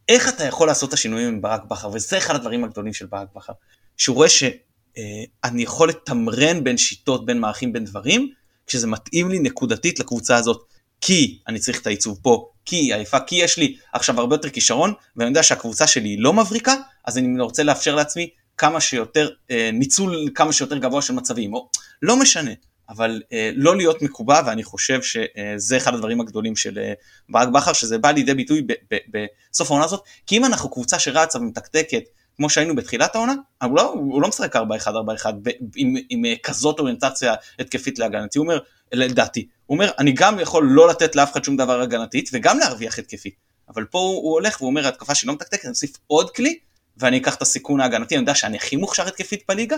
איך אתה יכול לעשות את השינויים עם ברק בכר, וזה אחד הדברים הגדולים של ברק בכר. שהוא רואה שאני יכול לתמרן בין שיטות, בין מערכים, בין דברים, כשזה מתאים לי נקודתית לקבוצה הזאת. כי אני צריך את העיצוב פה, כי היא עייפה, כי יש לי עכשיו הרבה יותר כישרון, ואני יודע שהקבוצה שלי היא לא מבריקה, אז אני רוצה לאפשר לעצמי כמה שיותר, אה, ניצול כמה שיותר גבוה של מצבים, או לא משנה, אבל אה, לא להיות מקובע, ואני חושב שזה אחד הדברים הגדולים של אה, ברק בכר, שזה בא לידי ביטוי בסוף העונה הזאת, כי אם אנחנו קבוצה שרצה ומתקתקת, כמו שהיינו בתחילת העונה, הוא לא, הוא לא משחק 4-1-4-1 עם, עם כזאת אוריינטציה התקפית להגנתי, הוא אומר, לדעתי, הוא אומר, אני גם יכול לא לתת לאף אחד שום דבר הגנתית, וגם להרוויח התקפית. אבל פה הוא, הוא הולך והוא אומר, התקפה שהיא לא מתקתקת, אני אוסיף עוד כלי, ואני אקח את הסיכון ההגנתי, אני יודע שאני הכי מוכשר התקפית בליגה,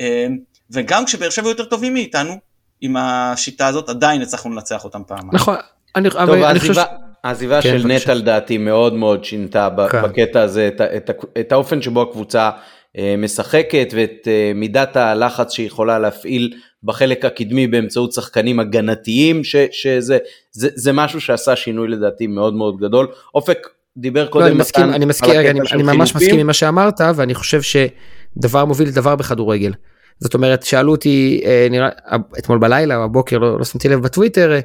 אמ, וגם כשבאר שבע יותר טובים מאיתנו, עם השיטה הזאת, עדיין הצלחנו לנצח אותם פעם.
נכון, אני,
טוב,
אבל אני חושב...
העזיבה כן, של נטע לדעתי מאוד מאוד שינתה כן. בקטע הזה את, את, את האופן שבו הקבוצה אה, משחקת ואת אה, מידת הלחץ שהיא יכולה להפעיל בחלק הקדמי באמצעות שחקנים הגנתיים, ש, שזה זה, זה משהו שעשה שינוי לדעתי מאוד מאוד גדול. אופק דיבר קודם
לא, אני מסכים, אני, מסכים, אני, אני ממש מסכים עם מה שאמרת ואני חושב שדבר מוביל לדבר בכדורגל. זאת אומרת שאלו אותי אה, נראה אתמול בלילה או בבוקר לא, לא שמתי לב בטוויטר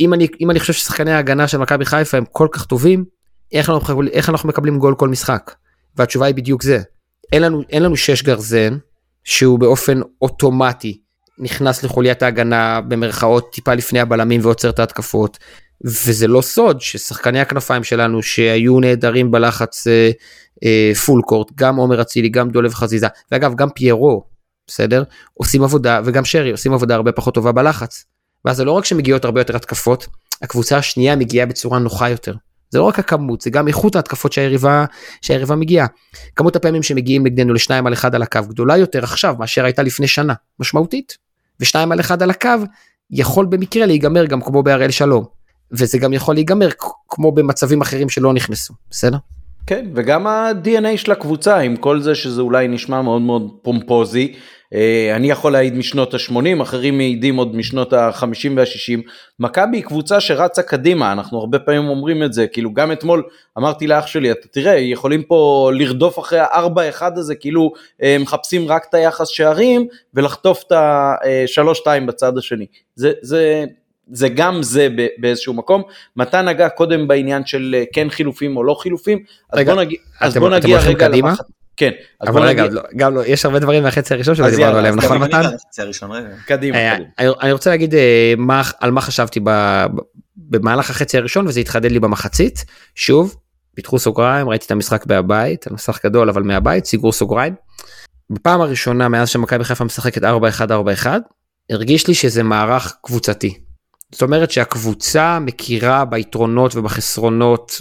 אם אני אם אני חושב ששחקני ההגנה של מכבי חיפה הם כל כך טובים איך אנחנו, איך אנחנו מקבלים גול כל משחק? והתשובה היא בדיוק זה. אין לנו אין לנו שש גרזן שהוא באופן אוטומטי נכנס לחוליית ההגנה במרכאות טיפה לפני הבלמים ועוצר את ההתקפות. וזה לא סוד ששחקני הכנפיים שלנו שהיו נהדרים בלחץ אה, אה, פול קורט גם עומר אצילי גם דולב חזיזה ואגב גם פיירו בסדר עושים עבודה וגם שרי עושים עבודה הרבה פחות טובה בלחץ. ואז זה לא רק שמגיעות הרבה יותר התקפות הקבוצה השנייה מגיעה בצורה נוחה יותר. זה לא רק הכמות זה גם איכות ההתקפות שהיריבה שהיריבה מגיעה. כמות הפעמים שמגיעים נגדנו לשניים על אחד על הקו גדולה יותר עכשיו מאשר הייתה לפני שנה משמעותית. ושניים על אחד על הקו יכול במקרה להיגמר גם כמו בהראל שלום. וזה גם יכול להיגמר כמו במצבים אחרים שלא נכנסו בסדר?
כן וגם ה-DNA של הקבוצה עם כל זה שזה אולי נשמע מאוד מאוד פומפוזי אה, אני יכול להעיד משנות ה-80, אחרים מעידים עוד משנות ה-50 וה-60. מכבי היא קבוצה שרצה קדימה, אנחנו הרבה פעמים אומרים את זה, כאילו גם אתמול אמרתי לאח שלי, אתה תראה, יכולים פה לרדוף אחרי ה-4-1 הזה, כאילו אה, מחפשים רק את היחס שערים ולחטוף את ה-3-2 בצד השני. זה, זה, זה גם זה באיזשהו מקום. מתן נגע קודם בעניין של אה, כן חילופים או לא חילופים, אז רגע, בוא נגיע, אז בוא נגיע רגע למחצית.
כן. אבל רגע, לא, גם לא, יש הרבה דברים מהחצי הראשון שלא דיברנו עליהם, נכון מתן?
קדימה,
אה, אני רוצה להגיד אה, על מה חשבתי במהלך החצי הראשון וזה התחדד לי במחצית. שוב, פיתחו סוגריים, ראיתי את המשחק מהבית, המשחק גדול אבל מהבית, סגרו סוגריים. בפעם הראשונה מאז שמכבי חיפה משחקת 4-1-4-1, הרגיש לי שזה מערך קבוצתי. זאת אומרת שהקבוצה מכירה ביתרונות ובחסרונות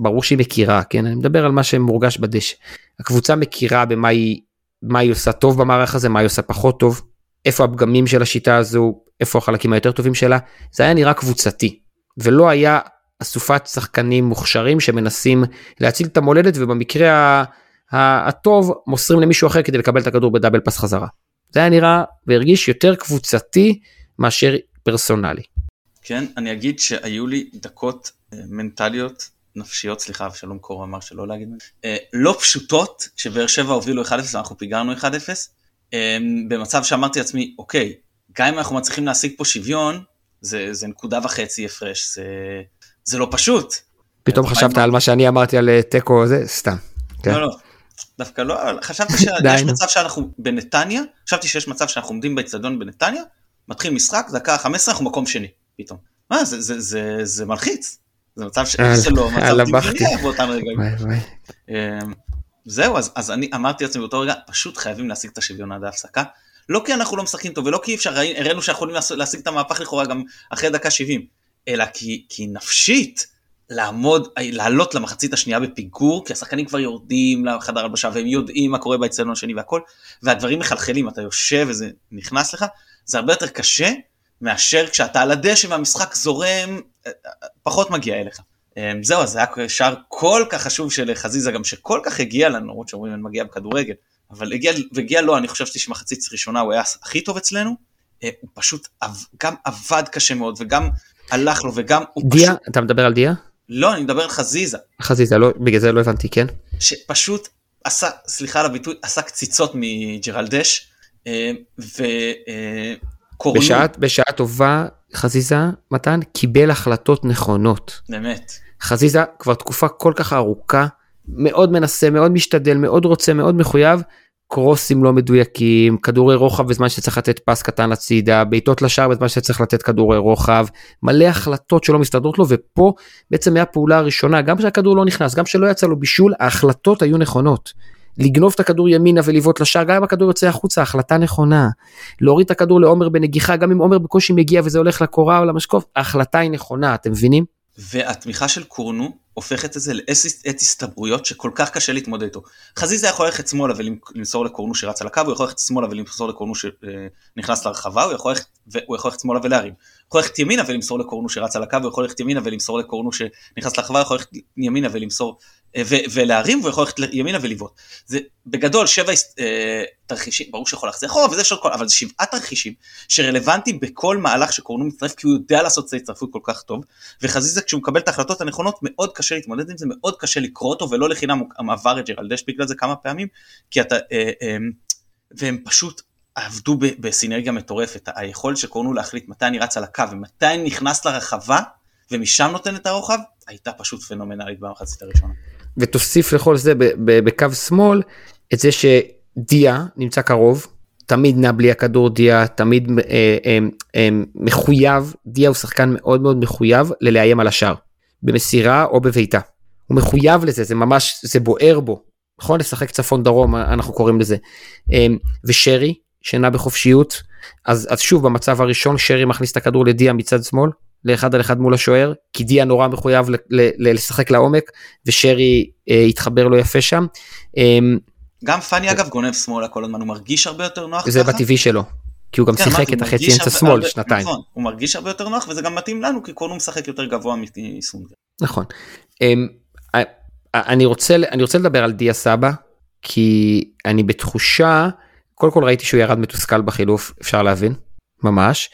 ברור שהיא מכירה, כן? אני מדבר על מה שמורגש בדשא. הקבוצה מכירה במה היא, מה היא עושה טוב במערך הזה, מה היא עושה פחות טוב, איפה הפגמים של השיטה הזו, איפה החלקים היותר טובים שלה. זה היה נראה קבוצתי, ולא היה אסופת שחקנים מוכשרים שמנסים להציל את המולדת ובמקרה הטוב מוסרים למישהו אחר כדי לקבל את הכדור בדאבל פס חזרה. זה היה נראה והרגיש יותר קבוצתי מאשר פרסונלי.
כן, אני אגיד שהיו לי דקות אה, מנטליות נפשיות, סליחה, אבשלום קור אמר שלא להגיד, אה, לא פשוטות, כשבאר שבע הובילו 1-0 ואנחנו פיגרנו 1-0, אה, במצב שאמרתי לעצמי, אוקיי, גם אם אנחנו מצליחים להשיג פה שוויון, זה, זה נקודה וחצי הפרש, זה, זה לא פשוט.
פתאום חשבת על מה שאני אמרתי על תיקו זה, סתם.
כן. לא, לא, דווקא לא, חשבתי שיש מצב שאנחנו בנתניה, חשבתי שיש מצב שאנחנו עומדים באצטדיון בנתניה, מתחיל משחק, דקה 15 אנחנו מקום שני, פתאום. מה, זה, זה, זה, זה מלחיץ. זה מצב שלא, מצב דמיוני באותם רגעים. אמ, זהו, אז, אז אני אמרתי לעצמי באותו רגע, פשוט חייבים להשיג את השוויון עד ההפסקה. לא כי אנחנו לא משחקים טוב, ולא כי אפשר, הראינו שאנחנו יכולים להשיג את המהפך לכאורה גם אחרי דקה 70, אלא כי, כי נפשית, לעמוד, לעלות למחצית השנייה בפיגור, כי השחקנים כבר יורדים לחדר הלבשה, והם יודעים מה קורה באצטדיון השני והכל, והדברים מחלחלים, אתה יושב וזה נכנס לך, זה הרבה יותר קשה מאשר כשאתה על הדשא והמשחק זורם, אה, פחות מגיע אליך. זהו, אז זה היה שער כל כך חשוב של חזיזה, גם שכל כך הגיע לנו, למרות שאומרים אני מגיע בכדורגל, אבל הגיע, והגיע לו, אני חושב שמחצית ראשונה הוא היה הכי טוב אצלנו, הוא פשוט גם עבד קשה מאוד, וגם הלך לו, וגם הוא
דיה,
פשוט...
אתה מדבר על דיה?
לא, אני מדבר על חזיזה.
חזיזה, לא, בגלל זה לא הבנתי, כן?
שפשוט עשה, סליחה על הביטוי, עשה קציצות מג'רלדש, וקורנו.
בשעה, בשעה טובה חזיזה, מתן, קיבל החלטות נכונות.
באמת.
חזיזה כבר תקופה כל כך ארוכה, מאוד מנסה, מאוד משתדל, מאוד רוצה, מאוד מחויב, קרוסים לא מדויקים, כדורי רוחב בזמן שצריך לתת פס קטן הצידה, בעיטות לשער בזמן שצריך לתת כדורי רוחב, מלא החלטות שלא מסתדרות לו, ופה בעצם מהפעולה הראשונה, גם כשהכדור לא נכנס, גם כשלא יצא לו בישול, ההחלטות היו נכונות. לגנוב את הכדור ימינה ולבעוט לשער, גם אם הכדור יוצא החוצה, החלטה נכונה. להוריד את הכדור לעומר בנגיחה, גם אם עומר בקושי מגיע וזה הולך לקורה או למשקוף, ההחלטה היא נכונה, אתם מבינים?
והתמיכה של קורנו הופכת את זה לעת הסתברויות שכל כך קשה להתמודד איתו. חזיזה יכול ללכת שמאלה ולמסור לקורנו שרץ על הקו, הוא יכול ללכת שמאלה ולמסור לקורנו שנכנס לרחבה, הוא יכול ללכת שמאלה ולהרים. הוא יכול ללכת ימינה ולמסור לקורנו שרץ על הקו, הוא יכול ללכת ימינה ולמסור לקורנו שנכנס לרחבה, הוא יכול ללכת ימינה ולמסור ולהרים והוא יכול ללכת ימינה ולבעוט. זה בגדול שבע אה, תרחישים, ברור שיכול להחזיר אחורה וזה כל, אבל זה שבעה תרחישים שרלוונטיים בכל מהלך שקורנו מצטרף כי הוא יודע לעשות את ההצטרפות כל כך טוב וחזיזה כשהוא מקבל את ההחלטות הנכונות מאוד קשה להתמודד עם זה, מאוד קשה לקרוא אותו ולא לחינם הוא עבר את ג'רלדש בגלל זה כמה פעמים כי אתה, אה, אה, והם פשוט עבדו בסינרגיה מטורפת, היכולת של קורנו להחליט מתי אני רץ על הקו ומתי אני נכנס לרחבה ומשם נותן את הרוחב הייתה פשוט פנומנלית במחצית הראשונה.
ותוסיף לכל זה בקו שמאל את זה שדיה נמצא קרוב, תמיד נע בלי הכדור דיה, תמיד אה, אה, אה, מחויב, דיה הוא שחקן מאוד מאוד מחויב ללאיים על השאר, במסירה או בביתה. הוא מחויב לזה, זה ממש, זה בוער בו, נכון? לשחק צפון דרום, אנחנו קוראים לזה. אה, ושרי, שנע בחופשיות, אז, אז שוב במצב הראשון שרי מכניס את הכדור לדיה מצד שמאל, לאחד על אחד מול השוער, כי דיה נורא מחויב לשחק לעומק, ושרי אה, התחבר לו יפה שם. אה,
גם פאני אגב גונב שמאלה כל הזמן, הוא מרגיש הרבה יותר נוח
זה ככה. זה בטבעי שלו. כי הוא גם כן, שיחק את החצי אמצע שמאל שנתיים.
נכון, הוא מרגיש הרבה יותר נוח וזה גם מתאים לנו כי קורנו משחק יותר גבוה מסונגר.
נכון. אמ, אני רוצה, אני רוצה לדבר על דיה סבא, כי אני בתחושה, קודם כל ראיתי שהוא ירד מתוסכל בחילוף, אפשר להבין, ממש,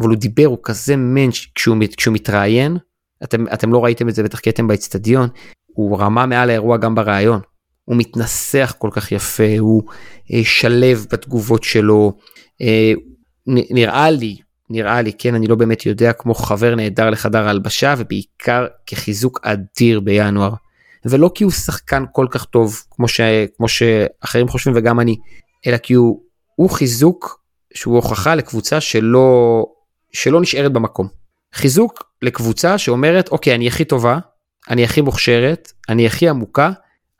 אבל הוא דיבר, הוא כזה מענץ' כשהוא, כשהוא מתראיין, אתם, אתם לא ראיתם את זה בטח כי אתם באצטדיון, הוא רמה מעל האירוע גם בריאיון. הוא מתנסח כל כך יפה, הוא אה, שלב בתגובות שלו, אה, נראה לי, נראה לי, כן, אני לא באמת יודע, כמו חבר נהדר לחדר ההלבשה, ובעיקר כחיזוק אדיר בינואר. ולא כי הוא שחקן כל כך טוב, כמו, ש, כמו שאחרים חושבים וגם אני, אלא כי הוא, הוא חיזוק שהוא הוכחה לקבוצה שלא, שלא נשארת במקום. חיזוק לקבוצה שאומרת, אוקיי, אני הכי טובה, אני הכי מוכשרת, אני הכי עמוקה,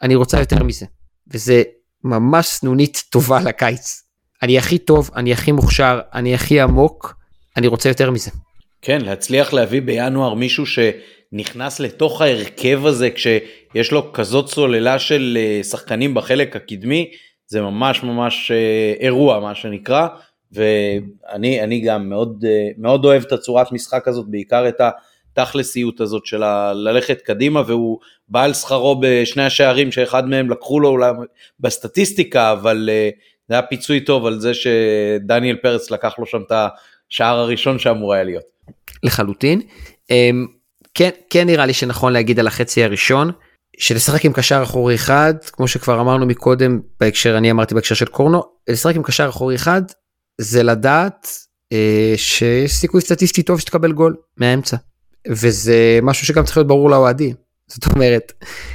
אני רוצה יותר מזה. וזה ממש סנונית טובה לקיץ. אני הכי טוב, אני הכי מוכשר, אני הכי עמוק, אני רוצה יותר מזה.
כן, להצליח להביא בינואר מישהו שנכנס לתוך ההרכב הזה כשיש לו כזאת סוללה של אה, שחקנים בחלק הקדמי, זה ממש ממש אה, אירוע מה שנקרא, ואני גם מאוד, אה, מאוד אוהב את הצורת משחק הזאת, בעיקר את התכלסיות הזאת של ללכת קדימה, והוא בא על שכרו בשני השערים שאחד מהם לקחו לו אולי בסטטיסטיקה, אבל זה היה פיצוי טוב על זה שדניאל פרץ לקח לו שם את השער הראשון שאמור היה להיות.
לחלוטין. אמ, כן, כן נראה לי שנכון להגיד על החצי הראשון, שלשחק עם קשר אחורי אחד, כמו שכבר אמרנו מקודם בהקשר, אני אמרתי בהקשר של קורנו, לשחק עם קשר אחורי אחד זה לדעת אה, שיש סיכוי סטטיסטי טוב שתקבל גול מהאמצע. וזה משהו שגם צריך להיות ברור לאוהדים. זאת אומרת,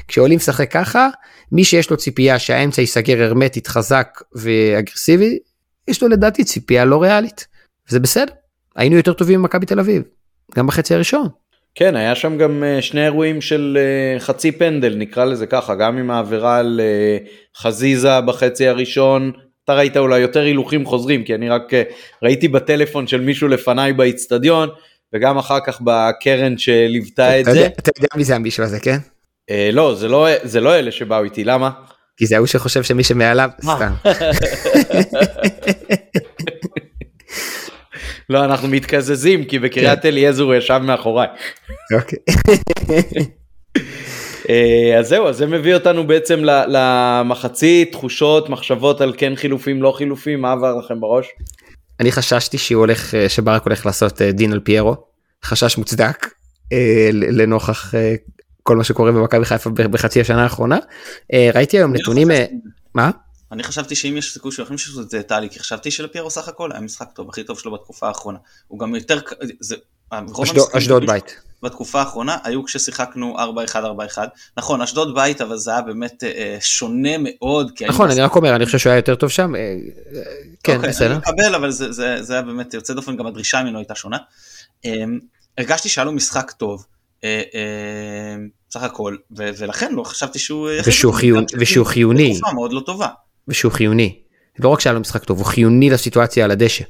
כשעולים לשחק ככה, מי שיש לו ציפייה שהאמצע ייסגר הרמטית חזק ואגרסיבי, יש לו לדעתי ציפייה לא ריאלית. וזה בסדר, היינו יותר טובים ממכבי תל אביב, גם בחצי הראשון.
כן, היה שם גם אה, שני אירועים של אה, חצי פנדל, נקרא לזה ככה, גם עם העבירה על אה, חזיזה בחצי הראשון, אתה ראית אולי יותר הילוכים חוזרים, כי אני רק ראיתי בטלפון של מישהו לפניי באיצטדיון, וגם אחר כך בקרן שליוותה את זה.
אתה יודע מי זה המישהו הזה, כן?
אה, לא, זה לא, זה לא אלה שבאו איתי, למה?
כי זה ההוא שחושב שמי שמעליו, סתם.
לא, אנחנו מתקזזים כי בקריית
כן.
אליעזר הוא ישב מאחוריי.
אוקיי.
אה, אז זהו, אז זה מביא אותנו בעצם ל- למחצית, תחושות, מחשבות על כן חילופים, לא חילופים, מה עבר לכם בראש?
אני חששתי שהוא הולך, אה, שברק הולך לעשות אה, דין על פיירו, חשש מוצדק לנוכח כל מה שקורה במכבי חיפה בחצי השנה האחרונה. ראיתי היום
לא
נתונים, מה?
אני חשבתי שאם יש סיכוי שהוא יכניס את זה טלי, כי חשבתי שלפיירו סך הכל היה משחק טוב, הכי טוב שלו בתקופה האחרונה. הוא גם יותר, זה,
אשדוד- בית.
בתקופה האחרונה היו כששיחקנו 4-1-4-1. נכון, אשדוד בית, אבל זה היה באמת אה, שונה מאוד.
נכון, אני רק אומר, אני חושב שהוא היה יותר טוב שם. אה, אה, כן,
אוקיי,
בסדר.
אני מקבל, אבל זה, זה, זה היה באמת יוצא דופן, גם הדרישה ממנו הייתה שונה. אמ, הרגשתי שהיה לו משחק טוב, אה, אה, סך הכל, ו- ולכן לא חשבתי שהוא...
ושהוא חיוני- ושהוא
שהוא
חיוני.
מאוד לא טובה.
ושהוא חיוני. לא רק שהיה לו משחק טוב, הוא חיוני לסיטואציה על הדשא.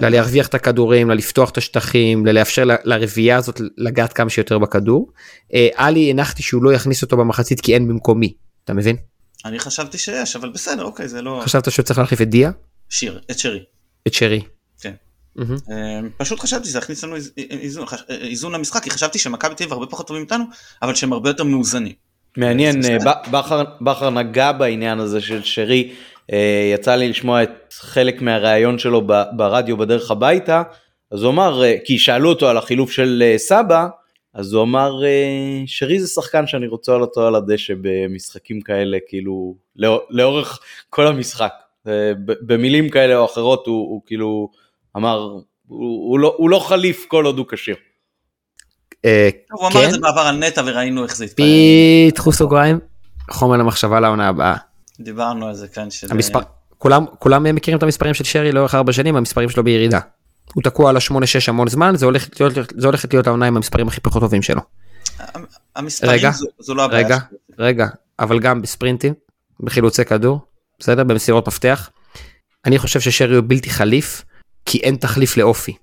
כן.
ללהרוויח את הכדורים, ללפתוח את השטחים, ללאפשר ל- לרביעייה הזאת לגעת כמה שיותר בכדור. אה, עלי הנחתי שהוא לא יכניס אותו במחצית כי אין במקומי, אתה מבין?
אני חשבתי שיש, אבל בסדר, אוקיי, זה לא...
חשבת שהוא צריך להחליף את דיה?
שיר, את שרי.
את שרי.
כן. אמ, פשוט חשבתי שזה יכניס לנו איז- איזון, חש- איזון למשחק, כי חשבתי שמכבי תל אביב הרבה פחות טובים מאיתנו, אבל שהם הרבה יותר מאוזנים.
מעניין, אה, בכר, נגע בעניין הזה של שרי, אה, יצא לי לשמוע את חלק מהראיון שלו ברדיו בדרך הביתה, אז הוא אמר, אה, כי שאלו אותו על החילוף של אה, סבא, אז הוא אמר, אה, שרי זה שחקן שאני רוצה אותו על הדשא במשחקים כאלה, כאילו, לאור- לאורך כל המשחק. אה, במילים כאלה או אחרות הוא, הוא כאילו אמר, הוא, הוא, לא, הוא לא חליף כל עוד הוא כשיר.
אה,
הוא אמר
כן?
את זה בעבר על נטע וראינו איך זה התפעל.
פיתחו סוגריים, חומר למחשבה לעונה הבאה.
דיברנו על זה כאן. של-
המספר, כולם, כולם מכירים את המספרים של שרי לאורך ארבע שנים, המספרים שלו בירידה. הוא תקוע על השמונה שש המון זמן, זה הולך להיות, זה הולכת להיות העונה עם המספרים הכי פחות טובים שלו.
המספרים
רגע,
זו- זו לא הבעיה.
רגע,
שלי.
רגע, אבל גם בספרינטים, בחילוצי כדור, בסדר? במסירות מפתח. אני חושב ששרי הוא בלתי חליף, כי אין תחליף לאופי.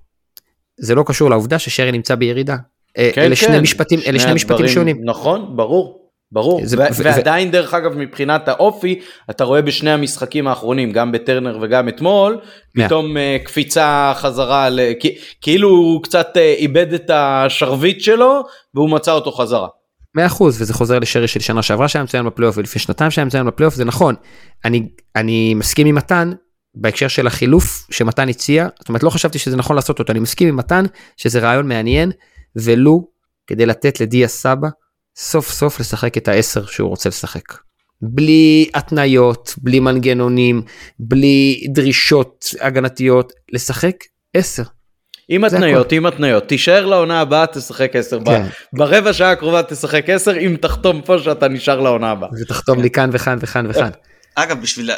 זה לא קשור לעובדה ששרי נמצא בירידה. אה, אלה שני משפטים, אלה שני משפטים שונים.
נכון, ברור. ברור,
זה-
ו-
ו-
ועדיין דרך אגב מבחינת האופי אתה רואה בשני המשחקים האחרונים גם בטרנר וגם אתמול
מאה.
פתאום אה, קפיצה חזרה ל- כ- כאילו הוא קצת אה, איבד את השרביט שלו והוא מצא אותו חזרה.
מאה אחוז וזה חוזר לשרי של שנה שעברה שהיה מצוין בפלייאוף ולפני שנתיים שהיה מצוין בפלייאוף זה נכון. אני אני מסכים עם מתן בהקשר של החילוף שמתן הציע זאת אומרת לא חשבתי שזה נכון לעשות אותו אני מסכים עם מתן שזה רעיון מעניין ולו כדי לתת לדיה סבא סוף סוף לשחק את העשר שהוא רוצה לשחק. בלי התניות בלי מנגנונים בלי דרישות הגנתיות לשחק עשר.
עם התניות, עם התניות, תישאר לעונה הבאה תשחק 10,
כן.
ברבע שעה הקרובה תשחק 10 אם תחתום פה שאתה נשאר לעונה הבאה.
ותחתום לי כאן וכאן וכאן וכאן.
אגב, בשביל,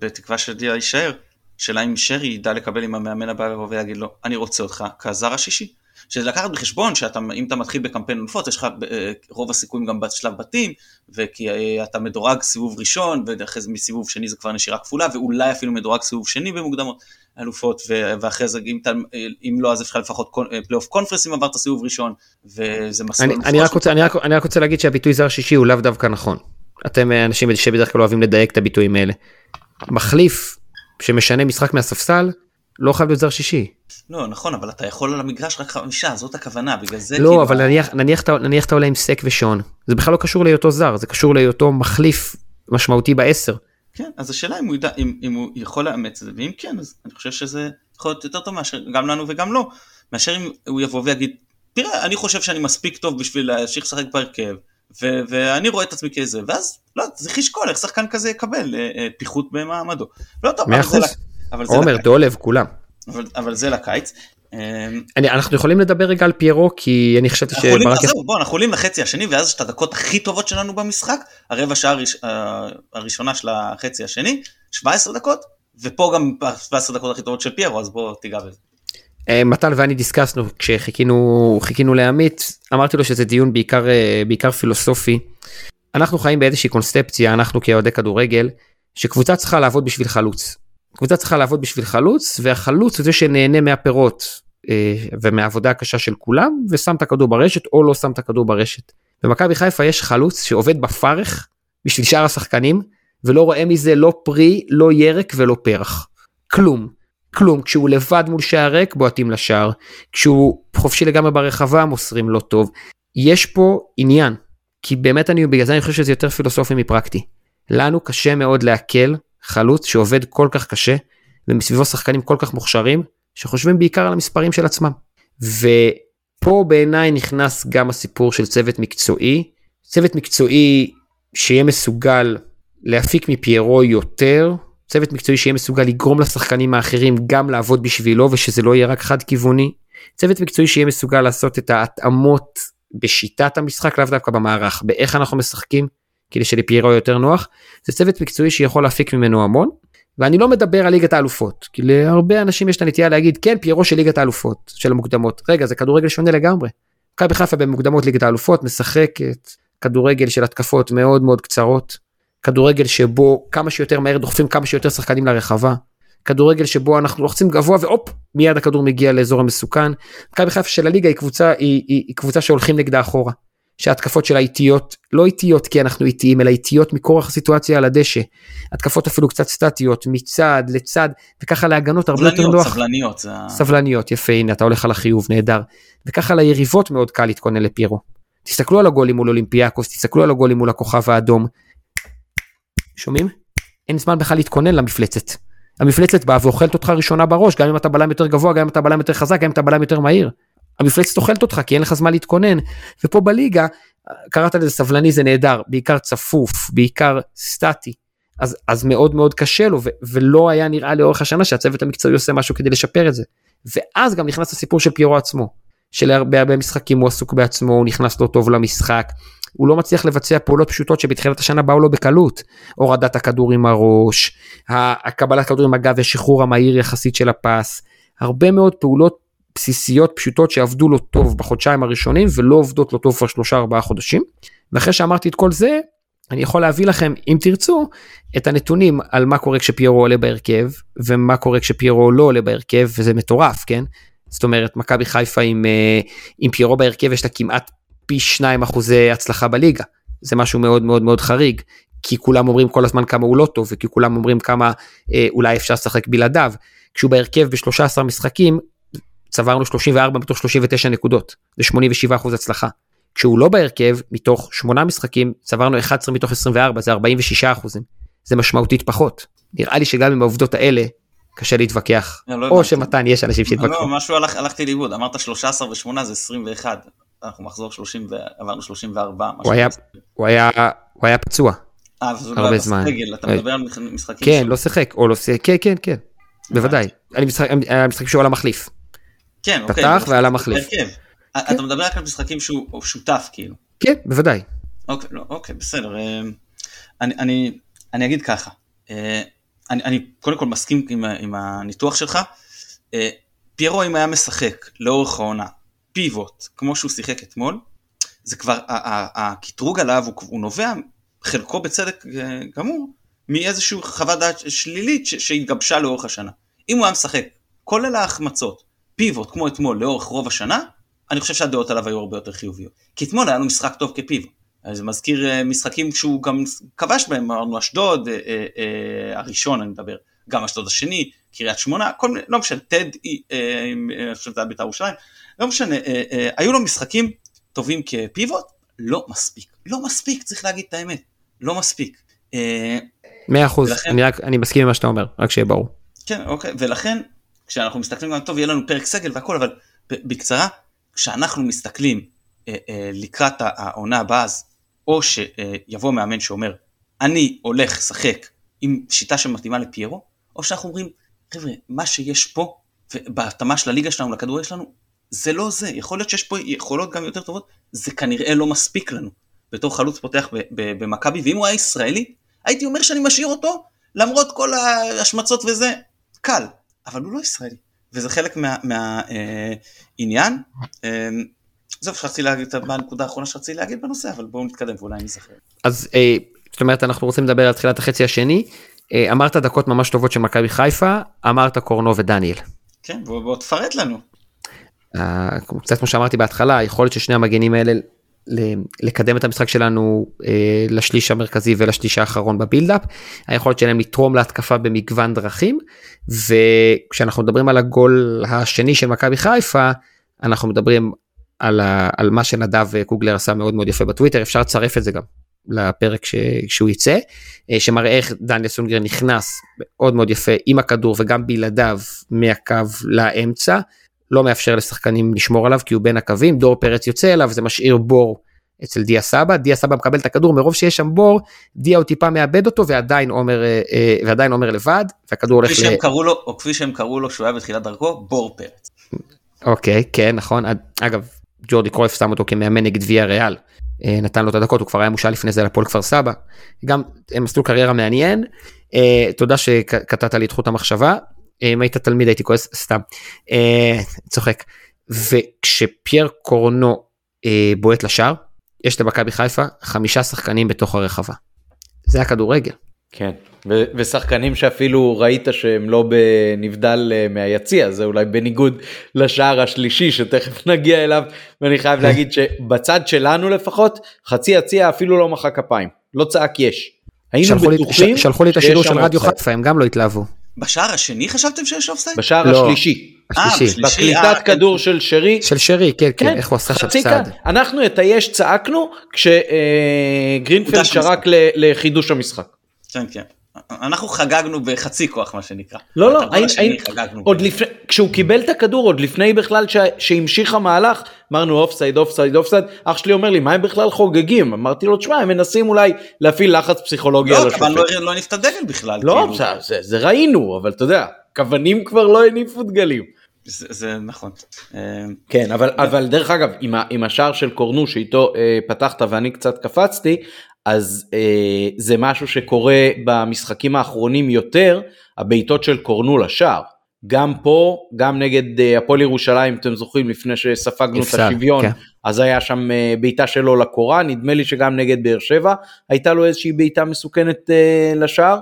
בתקווה שדיה יישאר, שאלה אם שרי ידע לקבל עם המאמן הבא ויגיד לו, אני רוצה אותך כזר השישי. שזה לקחת בחשבון שאתה, אם אתה מתחיל בקמפיין אלופות, יש לך אה, רוב הסיכויים גם בשלב בתים, וכי אה, אתה מדורג סיבוב ראשון, ואחרי זה מסיבוב שני זה כבר נשירה כפולה, ואולי אפילו מדורג סיבוב שני במוקדמות אלופות, ואחרי זה אם, אתה, אה, אם לא אז לך לפחות פלייאוף קונפרנס אם עברת סיבוב ראשון, וזה מסלול
אני, אני, רק רוצה, אני, רק, אני רק רוצה להגיד שהביטוי זר שישי הוא לאו דווקא נכון. אתם אנשים שבדרך כלל אוהבים לדייק את הביטויים האלה. מחליף שמשנה משחק מהספסל לא חייב להיות זר שישי.
לא, נכון, אבל אתה יכול על המגרש רק חמישה, זאת הכוונה, בגלל זה
לא
כאילו...
אבל נניח נניח נניח אתה עולה עם סק ושון זה בכלל לא קשור להיותו זר זה קשור להיותו מחליף משמעותי בעשר.
כן, אז השאלה אם הוא, ידע, אם, אם הוא יכול לאמץ את זה, ואם כן, אז אני חושב שזה יכול להיות יותר טוב מאשר גם לנו וגם לו, מאשר אם הוא יבוא ויגיד, תראה, אני חושב שאני מספיק טוב בשביל להמשיך לשחק בהרכב, ו- ואני רואה את עצמי כאיזה, ואז לא, צריך לשקול איך שחקן כזה יקבל אה, אה, פיחות במעמדו. לא טוב, אבל זה, אבל,
עומר דולב כולם.
אבל, אבל זה לקיץ. אה,
אני, אנחנו יכולים לדבר רגע על פיירו כי אני חשבתי שברק
זהו, בוא, אנחנו עולים לחצי השני, ואז יש את הדקות הכי טובות שלנו במשחק, הרבע שעה הראש, אה, הראשונה של החצי השני, 17 דקות, ופה גם 17 דקות הכי טובות של פיירו, אז בוא תיגע בזה.
אה, מתן ואני דיסקסנו כשחיכינו חיכינו לעמית אמרתי לו שזה דיון בעיקר אה, בעיקר פילוסופי. אנחנו חיים באיזושהי קונספציה אנחנו כאוהדי כדורגל שקבוצה צריכה לעבוד בשביל חלוץ. קבוצה צריכה לעבוד בשביל חלוץ והחלוץ הוא זה שנהנה מהפירות אה, ומהעבודה הקשה של כולם ושם את הכדור ברשת או לא שם את הכדור ברשת. במכבי חיפה יש חלוץ שעובד בפרך בשביל שאר השחקנים ולא רואה מזה לא פרי לא ירק ולא פרח. כלום. כלום, כשהוא לבד מול שער ריק בועטים לשער, כשהוא חופשי לגמרי ברחבה מוסרים לא טוב. יש פה עניין, כי באמת אני, בגלל זה אני חושב שזה יותר פילוסופי מפרקטי. לנו קשה מאוד לעכל חלוץ שעובד כל כך קשה, ומסביבו שחקנים כל כך מוכשרים, שחושבים בעיקר על המספרים של עצמם. ופה בעיניי נכנס גם הסיפור של צוות מקצועי, צוות מקצועי שיהיה מסוגל להפיק מפיירו יותר, צוות מקצועי שיהיה מסוגל לגרום לשחקנים האחרים גם לעבוד בשבילו ושזה לא יהיה רק חד כיווני, צוות מקצועי שיהיה מסוגל לעשות את ההתאמות בשיטת המשחק לאו דווקא במערך, באיך אנחנו משחקים כדי שלפיירו יותר נוח, זה צוות מקצועי שיכול להפיק ממנו המון, ואני לא מדבר על ליגת האלופות, כי להרבה אנשים יש את הנטייה להגיד כן פיירו של ליגת האלופות, של המוקדמות, רגע זה כדורגל שונה לגמרי. מכבי חיפה במוקדמות ליגת האלופות משחקת כדורגל של התקפות מאוד מאוד קצרות, כדורגל שבו כמה שיותר מהר דוחפים כמה שיותר שחקנים לרחבה, כדורגל שבו אנחנו לוחצים גבוה והופ מיד הכדור מגיע לאזור המסוכן. מכבי חיפה של הליגה היא קבוצה היא, היא, היא קבוצה שהולכים נגדה אחורה. שההתקפות שלה איטיות לא איטיות כי אנחנו איטיים אלא איטיות מכורח הסיטואציה על הדשא. התקפות אפילו קצת סטטיות מצד לצד וככה להגנות הרבה יותר נוח.
סבלניות.
סבלניות יפה הנה אתה הולך על החיוב נהדר. וככה ליריבות מאוד קל להתכונן לפיירו. תסתכלו על הגולים מול אולימפיאקוס תסתכלו על הגולים מול הכוכב האדום. שומעים? אין זמן בכלל להתכונן למפלצת. המפלצת באה ואוכלת אותך ראשונה בראש, גם אם אתה בלם יותר גבוה, גם אם אתה בלם יותר חזק, גם אם אתה בלם יותר מהיר. המפלצת אוכלת אותך כי אין לך זמן להתכונן. ופה בליגה, קראת לזה סבלני זה נהדר, בעיקר צפוף, בעיקר סטטי. אז, אז מאוד מאוד קשה לו, ו- ולא היה נראה לאורך השנה שהצוות המקצועי עושה משהו כדי לשפר את זה. ואז גם נכנס הסיפור של פיירו עצמו. שלהרבה הרבה משחקים הוא עסוק בעצמו, הוא נכנס לא טוב למשחק, הוא לא מצליח לבצע פעולות פשוטות שבתחילת השנה באו לו בקלות. הורדת הכדור עם הראש, הקבלת כדור עם הגב והשחרור המהיר יחסית של הפס, הרבה מאוד פעולות בסיסיות פשוטות שעבדו לו טוב בחודשיים הראשונים ולא עובדות לו טוב כבר שלושה ארבעה חודשים. ואחרי שאמרתי את כל זה, אני יכול להביא לכם, אם תרצו, את הנתונים על מה קורה כשפיירו עולה בהרכב, ומה קורה כשפיירו לא עולה בהרכב, וזה מטורף, כן? זאת אומרת, מכבי חיפה עם, אה, עם פיירו בהרכב יש לה כמעט פי שניים אחוזי הצלחה בליגה. זה משהו מאוד מאוד מאוד חריג, כי כולם אומרים כל הזמן כמה הוא לא טוב, וכי כולם אומרים כמה אה, אולי אפשר לשחק בלעדיו. כשהוא בהרכב ב-13 משחקים, צברנו 34 מתוך 39 נקודות, זה 87 אחוז הצלחה. כשהוא לא בהרכב, מתוך 8 משחקים, צברנו 11 מתוך 24, זה 46 אחוזים. זה משמעותית פחות. נראה לי שגם עם העובדות האלה, קשה להתווכח. לא או שמתן, יש אנשים שיתווכחו.
לא, משהו הלך, הלכתי לאיבוד, אמרת 13 ו-8 זה 21. אנחנו מחזור 30 ועברנו 34.
הוא היה, הוא היה, הוא היה פצוע.
אה, אז הוא לא היה בסגל, אתה מדבר על משחקים
כן, לא שיחק, או לא שיחק, כן, כן, כן, בוודאי. משחק שהוא על המחליף.
כן,
אוקיי. פתח ועל המחליף.
כן. אתה מדבר רק על משחקים שהוא שותף, כאילו.
כן, בוודאי.
אוקיי, לא, אוקיי, בסדר. אה, אני, אני, אני אגיד ככה, אה, אני, אני קודם כל מסכים עם, עם הניתוח שלך. אה, פיירו אם היה משחק לאורך העונה פיבוט, כמו שהוא שיחק אתמול, זה כבר, הקטרוג עליו הוא, הוא נובע, חלקו בצדק גמור, מאיזושהי חוות דעת שלילית שהתגבשה לאורך השנה. אם הוא היה משחק, כולל ההחמצות, פיבוט כמו אתמול לאורך רוב השנה, אני חושב שהדעות עליו היו הרבה יותר חיוביות. כי אתמול היה לו משחק טוב כפיבוט. זה מזכיר אה, משחקים שהוא גם כבש בהם, אמרנו אשדוד, אה, אה, הראשון אני מדבר, גם אשדוד השני, קריית שמונה, כל מיני, לא משנה, טד, אני חושב שזה היה בית"ר ירושלים, לא משנה, אה, אה, היו לו משחקים טובים כפיבוט, לא מספיק. לא מספיק, צריך להגיד את האמת. לא מספיק.
אה, מאה אחוז, ולכן... אני, רק, אני מסכים עם מה שאתה אומר, רק שיהיה ברור.
כן, אוקיי, ולכן, כשאנחנו מסתכלים גם טוב, יהיה לנו פרק סגל והכל, אבל בקצרה, כשאנחנו מסתכלים אה, אה, לקראת העונה הבאה, אז או שיבוא מאמן שאומר, אני הולך לשחק עם שיטה שמתאימה לפיירו, או שאנחנו אומרים, חבר'ה, מה שיש פה, בהתאמה של הליגה שלנו לכדורגל שלנו, זה לא זה, יכול להיות שיש פה יכולות גם יותר טובות, זה כנראה לא מספיק לנו. בתור חלוץ פותח במכבי, ואם הוא היה ישראלי, הייתי אומר שאני משאיר אותו, למרות כל ההשמצות וזה, קל, אבל הוא לא ישראלי, וזה חלק מהעניין. מה, אה, זהו, שרציתי להגיד, מה הנקודה האחרונה שרציתי להגיד בנושא, אבל בואו נתקדם ואולי נזכר.
אז אה, זאת אומרת, אנחנו רוצים לדבר על תחילת החצי השני. אה, אמרת דקות ממש טובות של מכבי חיפה, אמרת קורנו ודניאל.
כן, בוא, בוא תפרט לנו.
קצת כמו שאמרתי בהתחלה, היכולת של שני המגנים האלה לקדם את המשחק שלנו אה, לשליש המרכזי ולשליש האחרון בבילדאפ, היכולת שלהם לתרום להתקפה במגוון דרכים, וכשאנחנו מדברים על הגול השני של מכבי חיפה, אנחנו מדברים על, ה, על מה שנדב קוגלר עשה מאוד מאוד יפה בטוויטר, אפשר לצרף את זה גם לפרק ש, שהוא יצא, אה, שמראה איך דניאל סונגרן נכנס מאוד מאוד יפה עם הכדור וגם בלעדיו מהקו לאמצע. לא מאפשר לשחקנים לשמור עליו כי הוא בין הקווים, דור פרץ יוצא אליו, זה משאיר בור אצל דיה סבא, דיה סבא מקבל את הכדור מרוב שיש שם בור, דיה הוא טיפה מאבד אותו ועדיין עומר, אה, אה, ועדיין עומר לבד, והכדור הולך
ל... קראו לו, או כפי שהם קראו לו שהוא היה בתחילת דרכו, בור פרץ.
אוקיי, כן, נכון. אגב, ג'ורדי קרויף שם אותו כמאמן נגד ויה ריאל. אה, נתן לו את הדקות, הוא כבר היה מושל לפני זה לפועל כפר סבא. גם מסלול קריירה מעניין. תודה שקטעת לי את חוט המחשבה. אם היית תלמיד הייתי כועס סתם צוחק וכשפייר קורנו בועט לשער יש למכבי חיפה חמישה שחקנים בתוך הרחבה. זה הכדורגל.
כן ו- ושחקנים שאפילו ראית שהם לא בנבדל אה, מהיציע זה אולי בניגוד לשער השלישי שתכף נגיע אליו ואני חייב להגיד שבצד שלנו לפחות חצי יציע אפילו לא מחא כפיים לא צעק יש.
היינו בטוחים לי, שלחו לי את השידור של רדיו חיפה הם גם לא התלהבו.
בשער השני חשתם שיש אופסייד?
בשער לא. השלישי. השלישי. בקליטת אה, כדור של שרי.
של שרי, כן, כן, כן איך הוא עשה שם צעד.
אנחנו את היש צעקנו כשגרינפלד שרק לחידוש המשחק.
כן, כן. אנחנו חגגנו בחצי כוח מה שנקרא.
לא לא, עוד לפני, כשהוא קיבל את הכדור עוד לפני בכלל שהמשיך המהלך אמרנו אופסייד אופסייד אופסייד אח שלי אומר לי מה הם בכלל חוגגים אמרתי לו תשמע הם מנסים אולי להפעיל לחץ פסיכולוגי
לא, על השופט. לא, אבל לא הניף את הדגל בכלל.
לא, כאילו. זה, זה ראינו אבל אתה יודע קוונים כבר לא הניפו דגלים.
זה, זה נכון.
אה, כן אבל אבל דרך אגב עם, עם השער של קורנו שאיתו אה, פתחת ואני קצת קפצתי אז אה, זה משהו שקורה במשחקים האחרונים יותר, הבעיטות של קורנו לשער. גם פה, גם נגד אה, הפועל ירושלים, אתם זוכרים, לפני שספגנו את השוויון, כן. אז היה שם אה, בעיטה שלו לקורה, נדמה לי שגם נגד באר שבע הייתה לו איזושהי בעיטה מסוכנת אה, לשער,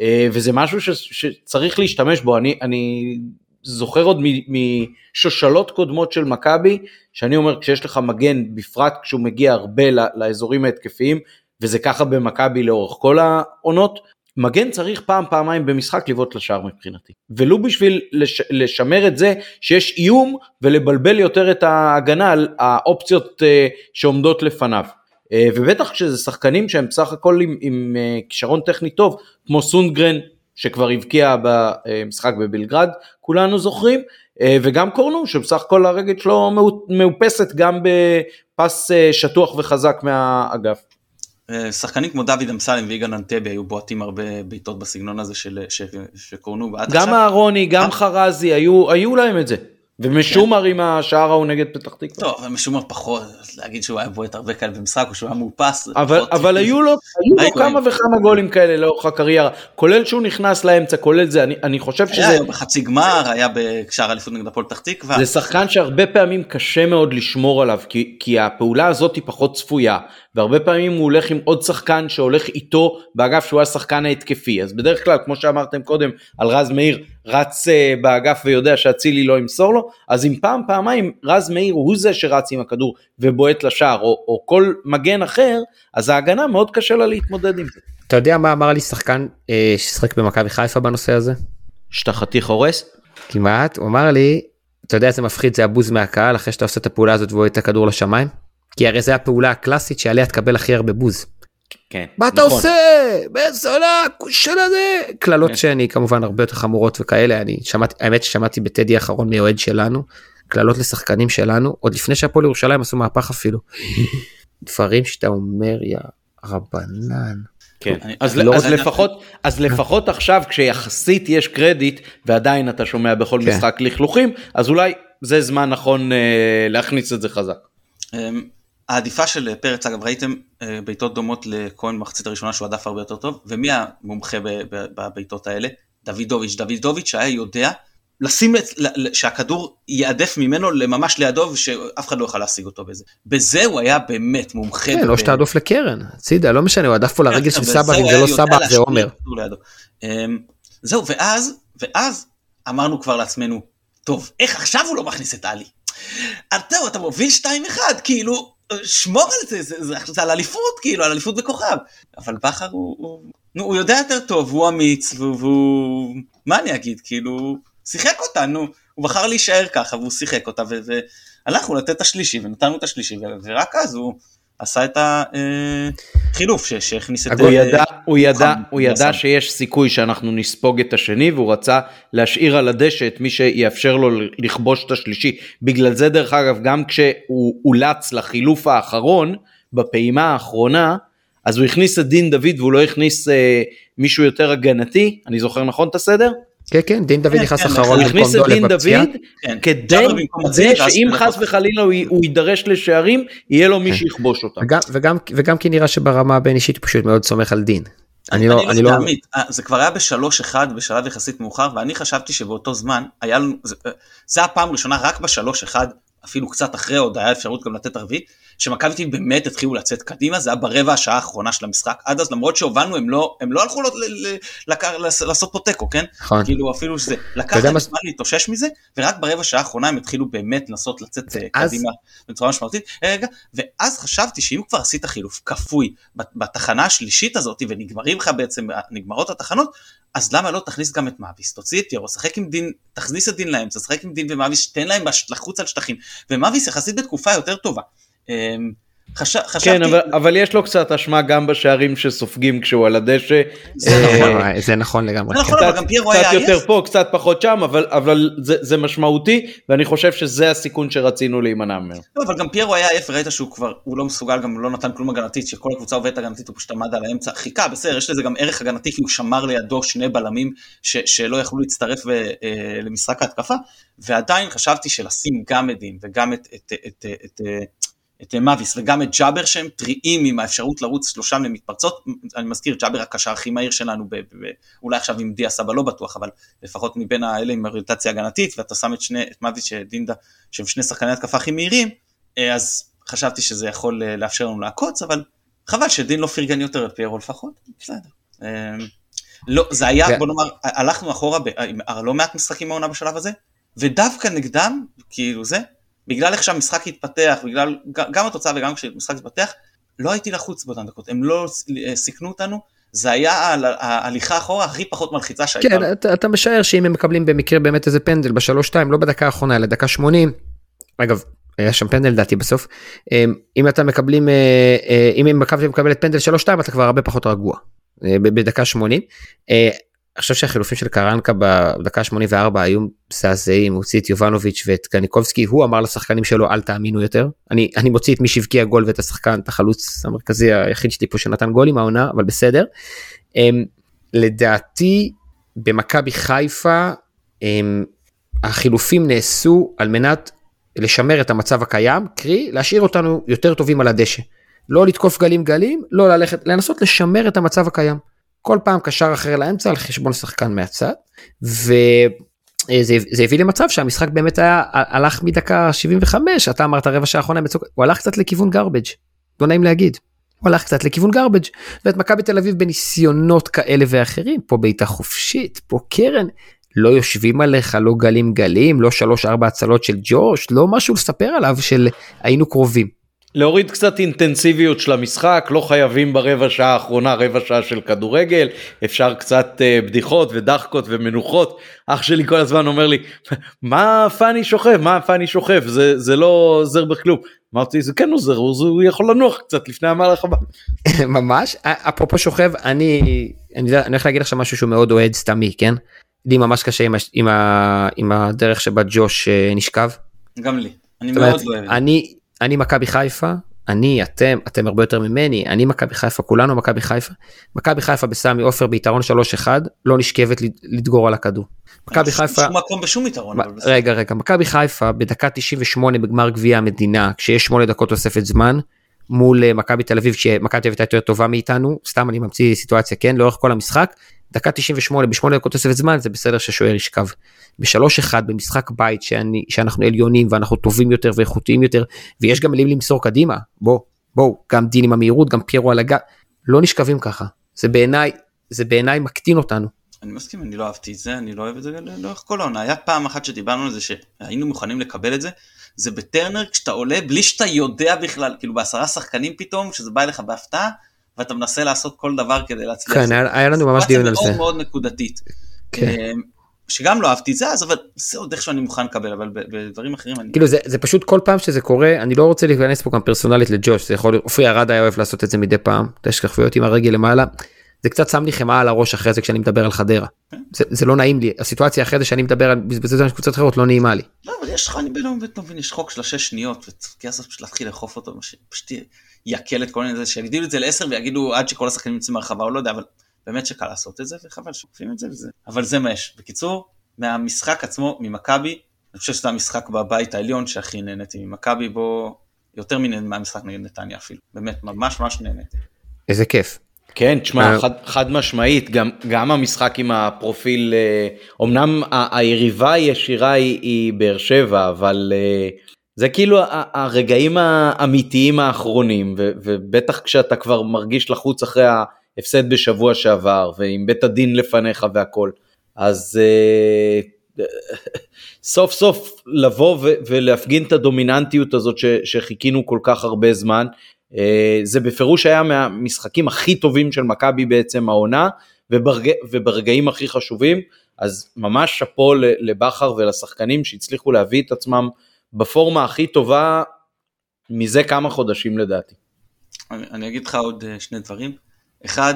אה, וזה משהו ש, שצריך להשתמש בו. אני, אני זוכר עוד משושלות קודמות של מכבי, שאני אומר, כשיש לך מגן, בפרט כשהוא מגיע הרבה לאזורים ההתקפיים, וזה ככה במכבי לאורך כל העונות, מגן צריך פעם פעמיים במשחק לבעוט לשער מבחינתי. ולו בשביל לש, לשמר את זה שיש איום ולבלבל יותר את ההגנה על האופציות uh, שעומדות לפניו. Uh, ובטח כשזה שחקנים שהם בסך הכל עם, עם uh, כישרון טכני טוב, כמו סונדגרן שכבר הבקיע במשחק בבלגרד, כולנו זוכרים, uh, וגם קורנו שבסך הכל הרגל שלו מאופסת גם בפס uh, שטוח וחזק מהאגף.
אה, שחקנים כמו דוד אמסלם ויגאל אנטבי היו בועטים הרבה בעיטות בסגנון הזה של, שקורנו
ועד עכשיו. גם אהרוני, גם אה? חרזי, היו, היו להם את זה. ומשומר עם השער ההוא נגד פתח תקווה.
טוב, משומר פחות, להגיד שהוא היה בועט הרבה כאלה במשחק או שהוא היה מאופס.
אבל, אבל היו לו, היו לו כמה וכמה גולים כאלה לאורך הקריירה, כולל שהוא נכנס לאמצע, כולל זה, אני, אני חושב שזה...
היה בחצי גמר, היה בשער אליפות נגד הפועל פתח תקווה.
זה שחקן שהרבה פעמים קשה מאוד לשמור עליו, כי, כי הפעולה הזאת היא פחות צפויה, והרבה פעמים הוא הולך עם עוד שחקן שהולך איתו באגף שהוא השחקן ההתקפי, אז בדרך כלל, כמו שאמרתם קודם, על רז מאיר, רץ uh, באגף ויודע שאצילי לא ימסור לו, אז אם פעם פעמיים רז מאיר הוא זה שרץ עם הכדור ובועט לשער, או, או כל מגן אחר, אז ההגנה מאוד קשה לה להתמודד עם זה.
אתה יודע מה אמר לי שחקן אה, ששיחק במכבי חיפה בנושא הזה?
שאתה חתיך הורס?
כמעט, הוא אמר לי, אתה יודע איזה מפחיד זה הבוז מהקהל אחרי שאתה עושה את הפעולה הזאת ובועט את הכדור לשמיים? כי הרי זה הפעולה הקלאסית שעליה תקבל הכי הרבה בוז.
כן,
מה אתה נכון. עושה? בן זונה, כושל הזה. קללות כן. שאני כמובן הרבה יותר חמורות וכאלה, אני שמעתי, האמת ששמעתי בטדי האחרון מאוהד שלנו, קללות לשחקנים שלנו, עוד לפני שהפועל ירושלים עשו מהפך אפילו. דברים שאתה אומר, יא רבנן.
כן, אז, לא אז, לפחות, אז לפחות עכשיו כשיחסית יש קרדיט ועדיין אתה שומע בכל כן. משחק לכלוכים, אז אולי זה זמן נכון אה, להכניס את זה חזק.
העדיפה של פרץ אגב ראיתם אה, בעיטות דומות לכהן במחצית הראשונה שהוא עדף הרבה יותר טוב ומי המומחה בבעיטות האלה? דוידוביץ' דוידוביץ' שהיה יודע לשים את, שהכדור יעדף ממנו לממש לידו ושאף אחד לא יוכל להשיג אותו בזה. בזה הוא היה באמת מומחה.
כן, לא שתעדוף לקרן, הצידה, לא משנה, הוא עדף פה לרגל של סבא, אם זה לא סבא זה עומר.
אמ, זהו, ואז, ואז אמרנו כבר לעצמנו, טוב, איך עכשיו הוא לא מכניס את עלי? אתה, אתה מוביל 2-1, כאילו, שמור על זה, זה, זה, זה על אליפות, כאילו, על אליפות בכוכב. אבל בכר הוא, הוא, נו, הוא יודע יותר טוב, הוא אמיץ, והוא, והוא... מה אני אגיד, כאילו, שיחק אותה, נו. הוא בחר להישאר ככה, והוא שיחק אותה, והלכנו לתת את השלישי, ונתנו את השלישי, ורק אז הוא... עשה את החילוף אה, שהכניס את...
הוא ידע, הוא ידע, הוא ידע שיש סיכוי שאנחנו נספוג את השני והוא רצה להשאיר על הדשא את מי שיאפשר לו לכבוש את השלישי. בגלל זה דרך אגב גם כשהוא אולץ לחילוף האחרון בפעימה האחרונה אז הוא הכניס את דין דוד והוא לא הכניס אה, מישהו יותר הגנתי, אני זוכר נכון את הסדר?
כן כן דין דוד כן, נכנס כן, אחרון,
הוא הכניס את דין דוד כן, כדי שאם חס וחלילה הוא יידרש לשערים יהיה לו מי שיכבוש אותם.
וגם כי נראה שברמה הבין אישית פשוט מאוד סומך על דין.
אני לא, אני לא... אה, זה כבר היה בשלוש אחד בשלב יחסית מאוחר ואני חשבתי שבאותו זמן היה לנו, זה, אה, זה הפעם הראשונה רק בשלוש אחד אפילו קצת אחרי עוד היה אפשרות גם לתת ערבית שמכבי תל באמת התחילו לצאת קדימה, זה היה ברבע השעה האחרונה של המשחק, עד אז למרות שהובלנו הם לא, הם לא הלכו ל, ל, ל, לעשות פה תיקו, כן? נכון. כאילו אפילו שזה, לקח להם זמן להתאושש מזה, ורק ברבע השעה האחרונה הם התחילו באמת לנסות לצאת אה, אז... קדימה בצורה משמעותית. רגע, ואז חשבתי שאם כבר עשית חילוף כפוי בתחנה השלישית הזאת, ונגמרים לך בעצם, נגמרות התחנות, אז למה לא תכניס גם את מאביס, תוציא את יורו, שחק עם דין, תכניס את דין לאמצע, שחק עם דין ומאביס, תן להם לחוץ על שטחים, ומאביס יחסית בתקופה יותר טובה. אמ,
חש... חשבתי... כן, אבל, אבל יש לו קצת אשמה גם בשערים שסופגים כשהוא על הדשא.
זה, אה, נכון. זה נכון לגמרי. זה נכון,
אבל גם פיירו היה עייף. קצת יותר פה, קצת פחות שם, אבל, אבל זה, זה משמעותי, ואני חושב שזה הסיכון שרצינו להימנע ממנו.
לא, אבל גם פיירו היה עייף, וראית שהוא כבר, הוא לא מסוגל, גם לא נתן כלום הגנתית, שכל הקבוצה עובדת הגנתית, הוא פשוט עמד על האמצע, חיכה, בסדר, יש לזה גם ערך הגנתי, כי הוא שמר לידו שני בלמים ש, שלא יכלו להצטרף ו, אה, למשחק ההתקפה, ועדיין חשבתי שלשים גם את דין וגם את, את, את, את, את את מאביס וגם את ג'אבר שהם טריים עם האפשרות לרוץ שלושם למתפרצות, אני מזכיר ג'אבר הקשר הכי מהיר שלנו, ב- ב- אולי עכשיו עם דיה סבא לא בטוח, אבל לפחות מבין האלה עם אוריינטציה הגנתית, ואתה שם את, שני, את מאביס שדינדה, שהם שני שחקני התקפה הכי מהירים, אה, אז חשבתי שזה יכול אה, לאפשר לנו לעקוץ, אבל חבל שדין לא פרגן יותר את פיירו לפחות, בסדר. אה, לא, זה היה, בוא נאמר, הלכנו אחורה בלא מעט משחקים מהעונה בשלב הזה, ודווקא נגדם, כאילו זה, בגלל איך שהמשחק התפתח, בגלל גם התוצאה וגם כשהמשחק התפתח, לא הייתי לחוץ באותן דקות, הם לא סיכנו אותנו, זה היה ההליכה אחורה הכי פחות מלחיצה שהייתה.
כן, אתה, אתה משער שאם הם מקבלים במקרה באמת איזה פנדל בשלוש שתיים, לא בדקה האחרונה, אלא דקה שמונים, אגב, היה שם פנדל לדעתי בסוף, אמ, אם אתה מקבלים, אה, אה, אם מכבי מקבלת פנדל שלוש שתיים, אתה כבר הרבה פחות רגוע, אה, בדקה שמונים. אני חושב שהחילופים של קרנקה בדקה 84 היו מזעזעים, הוא הוציא את יובנוביץ' ואת קניקובסקי, הוא אמר לשחקנים שלו אל תאמינו יותר. אני, אני מוציא את מי שהבקיע גול ואת השחקן, את החלוץ המרכזי היחיד שלי פה שנתן גולים העונה, אבל בסדר. הם, אמ, לדעתי במכבי חיפה הם, החילופים נעשו על מנת לשמר את המצב הקיים, קרי להשאיר אותנו יותר טובים על הדשא. לא לתקוף גלים גלים, לא ללכת, לנסות לשמר את המצב הקיים. כל פעם קשר אחר לאמצע על חשבון שחקן מהצד וזה הביא למצב שהמשחק באמת היה הלך מדקה 75 אתה אמרת רבע שעה האחרונה בצוק הוא הלך קצת לכיוון גרבג' לא נעים להגיד. הוא הלך קצת לכיוון גרבג' ואת מכבי תל אביב בניסיונות כאלה ואחרים פה בעיטה חופשית פה קרן לא יושבים עליך לא גלים גלים לא שלוש ארבע הצלות של ג'וש לא משהו לספר עליו של היינו קרובים.
להוריד קצת אינטנסיביות של המשחק, לא חייבים ברבע שעה האחרונה רבע שעה של כדורגל, אפשר קצת uh, בדיחות ודחקות ומנוחות. אח שלי כל הזמן אומר לי, מה פאני שוכב, מה פאני שוכב, זה, זה לא עוזר בכלום. אמרתי, זה כן עוזר, הוא יכול לנוח קצת לפני המהלך הבא.
ממש, אפרופו שוכב, אני, אני, אני הולך להגיד עכשיו משהו שהוא מאוד אוהד סתמי, כן? לי ממש קשה עם, עם, עם הדרך שבה ג'וש אה, נשכב.
גם לי, אני מאוד לא אוהב.
אני אני מכבי חיפה, אני, אתם, אתם הרבה יותר ממני, אני מכבי חיפה, כולנו מכבי חיפה. מכבי חיפה בסמי עופר ביתרון 3-1, לא נשכבת לדגור על הכדור.
מכבי חיפה... שום מקום בשום יתרון.
רגע, רגע, מכבי חיפה בדקה 98 בגמר גביע המדינה, כשיש 8 דקות תוספת זמן, מול אה, מכבי תל אביב, שמכבי תל אביב הייתה יותר טובה מאיתנו, סתם אני ממציא סיטואציה, כן, לאורך כל המשחק, דקה 98 בשמונה דקות תוספת זמן זה בסדר ששוער ישכב. בשלוש אחד במשחק בית שאני, שאנחנו עליונים ואנחנו טובים יותר ואיכותיים יותר ויש גם מילים למסור קדימה. בוא בואו גם דין עם המהירות גם פיירו על הגב. לא נשכבים ככה. זה בעיניי זה בעיניי מקטין אותנו.
אני מסכים אני לא אהבתי את זה אני לא אוהב את זה לאורך כל העונה. היה פעם אחת שדיברנו על זה שהיינו מוכנים לקבל את זה. זה בטרנר כשאתה עולה בלי שאתה יודע בכלל, כאילו בעשרה שחקנים פתאום, שזה בא אליך בהפתעה, ואתה מנסה לעשות כל דבר כדי להצליח.
כן, היה, היה לנו ממש דיון על זה.
מאוד מאוד נקודתית. כן. אמ, שגם לא אהבתי את זה אז אבל זה עוד איכשהו אני מוכן לקבל אבל בדברים אחרים אני
כאילו זה זה פשוט כל פעם שזה קורה אני לא רוצה להיכנס פה גם פרסונלית לג'וש זה יכול להיות אופי ארד היה אוהב לעשות את זה מדי פעם יש כחפויות עם הרגל למעלה זה קצת שם לי חמאה על הראש אחרי זה כשאני מדבר על חדרה. כן. זה, זה לא נעים לי הסיטואציה אחרי זה שאני מדבר על בזבזות של קבוצות אחרות לא נעימה לי.
לא אבל יש לך אני באמת לא מבין יש חוק של השש שניות וכסף פשוט להתחיל לאכוף אותו פשוט יקל את כל העניין הזה שיגדילו את זה לעשר ויגידו עד שכל השחקנים יוצאים מהרחבה או לא יודע אבל באמת שקל לעשות את זה וחבל שוקפים את זה וזה. אבל זה מה יש. בקיצור מהמשחק עצמו ממכבי אני חושב שזה המשחק בבית העליון שהכי נהניתי ממכבי בו יותר מהמשחק נגד נתניה אפילו. באמת ממש ממש נהניתי.
איזה כיף.
כן, תשמע, אה, חד, חד משמעית, גם, גם המשחק עם הפרופיל, אומנם אה, היריבה הישירה היא, היא באר שבע, אבל אה, זה כאילו הרגעים האמיתיים האחרונים, ו, ובטח כשאתה כבר מרגיש לחוץ אחרי ההפסד בשבוע שעבר, ועם בית הדין לפניך והכל, אז סוף סוף לבוא ולהפגין את הדומיננטיות הזאת ש, שחיכינו כל כך הרבה זמן. אה, זה בפירוש היה מהמשחקים הכי טובים של מכבי בעצם העונה וברגע, וברגעים הכי חשובים אז ממש שאפו לבכר ולשחקנים שהצליחו להביא את עצמם בפורמה הכי טובה מזה כמה חודשים לדעתי.
אני, אני אגיד לך עוד אה, שני דברים. אחד,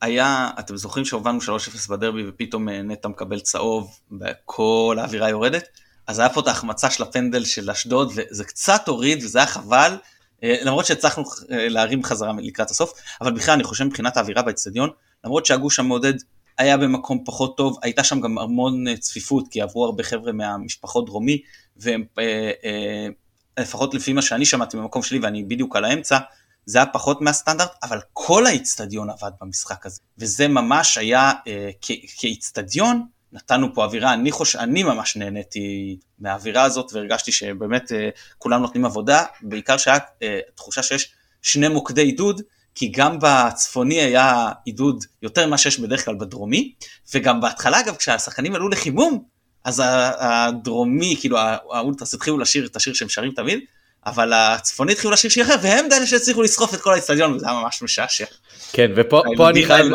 היה, אתם זוכרים שהובלנו 3-0 בדרבי ופתאום אה, נטע מקבל צהוב וכל האווירה יורדת? אז היה פה את ההחמצה של הפנדל של אשדוד וזה קצת הוריד וזה היה חבל. אה, למרות שהצלחנו להרים חזרה לקראת הסוף, אבל בכלל אני חושב מבחינת האווירה באצטדיון, למרות שהגוש המעודד היה במקום פחות טוב, הייתה שם גם המון אה, צפיפות, כי עברו הרבה חבר'ה מהמשפחות דרומי, והם לפחות לפי מה שאני שמעתי במקום שלי ואני בדיוק על האמצע, זה היה פחות מהסטנדרט, אבל כל האיצטדיון עבד במשחק הזה, וזה ממש היה כאיצטדיון, נתנו פה אווירה, אני חושב, אני ממש נהניתי מהאווירה הזאת והרגשתי שבאמת אה, כולם נותנים עבודה, בעיקר שהיה אה, תחושה שיש שני מוקדי עידוד, כי גם בצפוני היה עידוד יותר ממה שיש בדרך כלל בדרומי, וגם בהתחלה אגב כשהשחקנים עלו לחימום, אז הדרומי, כאילו האולטרס התחילו לשיר את השיר שהם שרים תמיד, אבל הצפוני התחילו לשיר שיר אחר, והם אלה שהצליחו לסחוף את כל האצטדיון, וזה היה ממש משעשע.
כן, ופה אני חייב,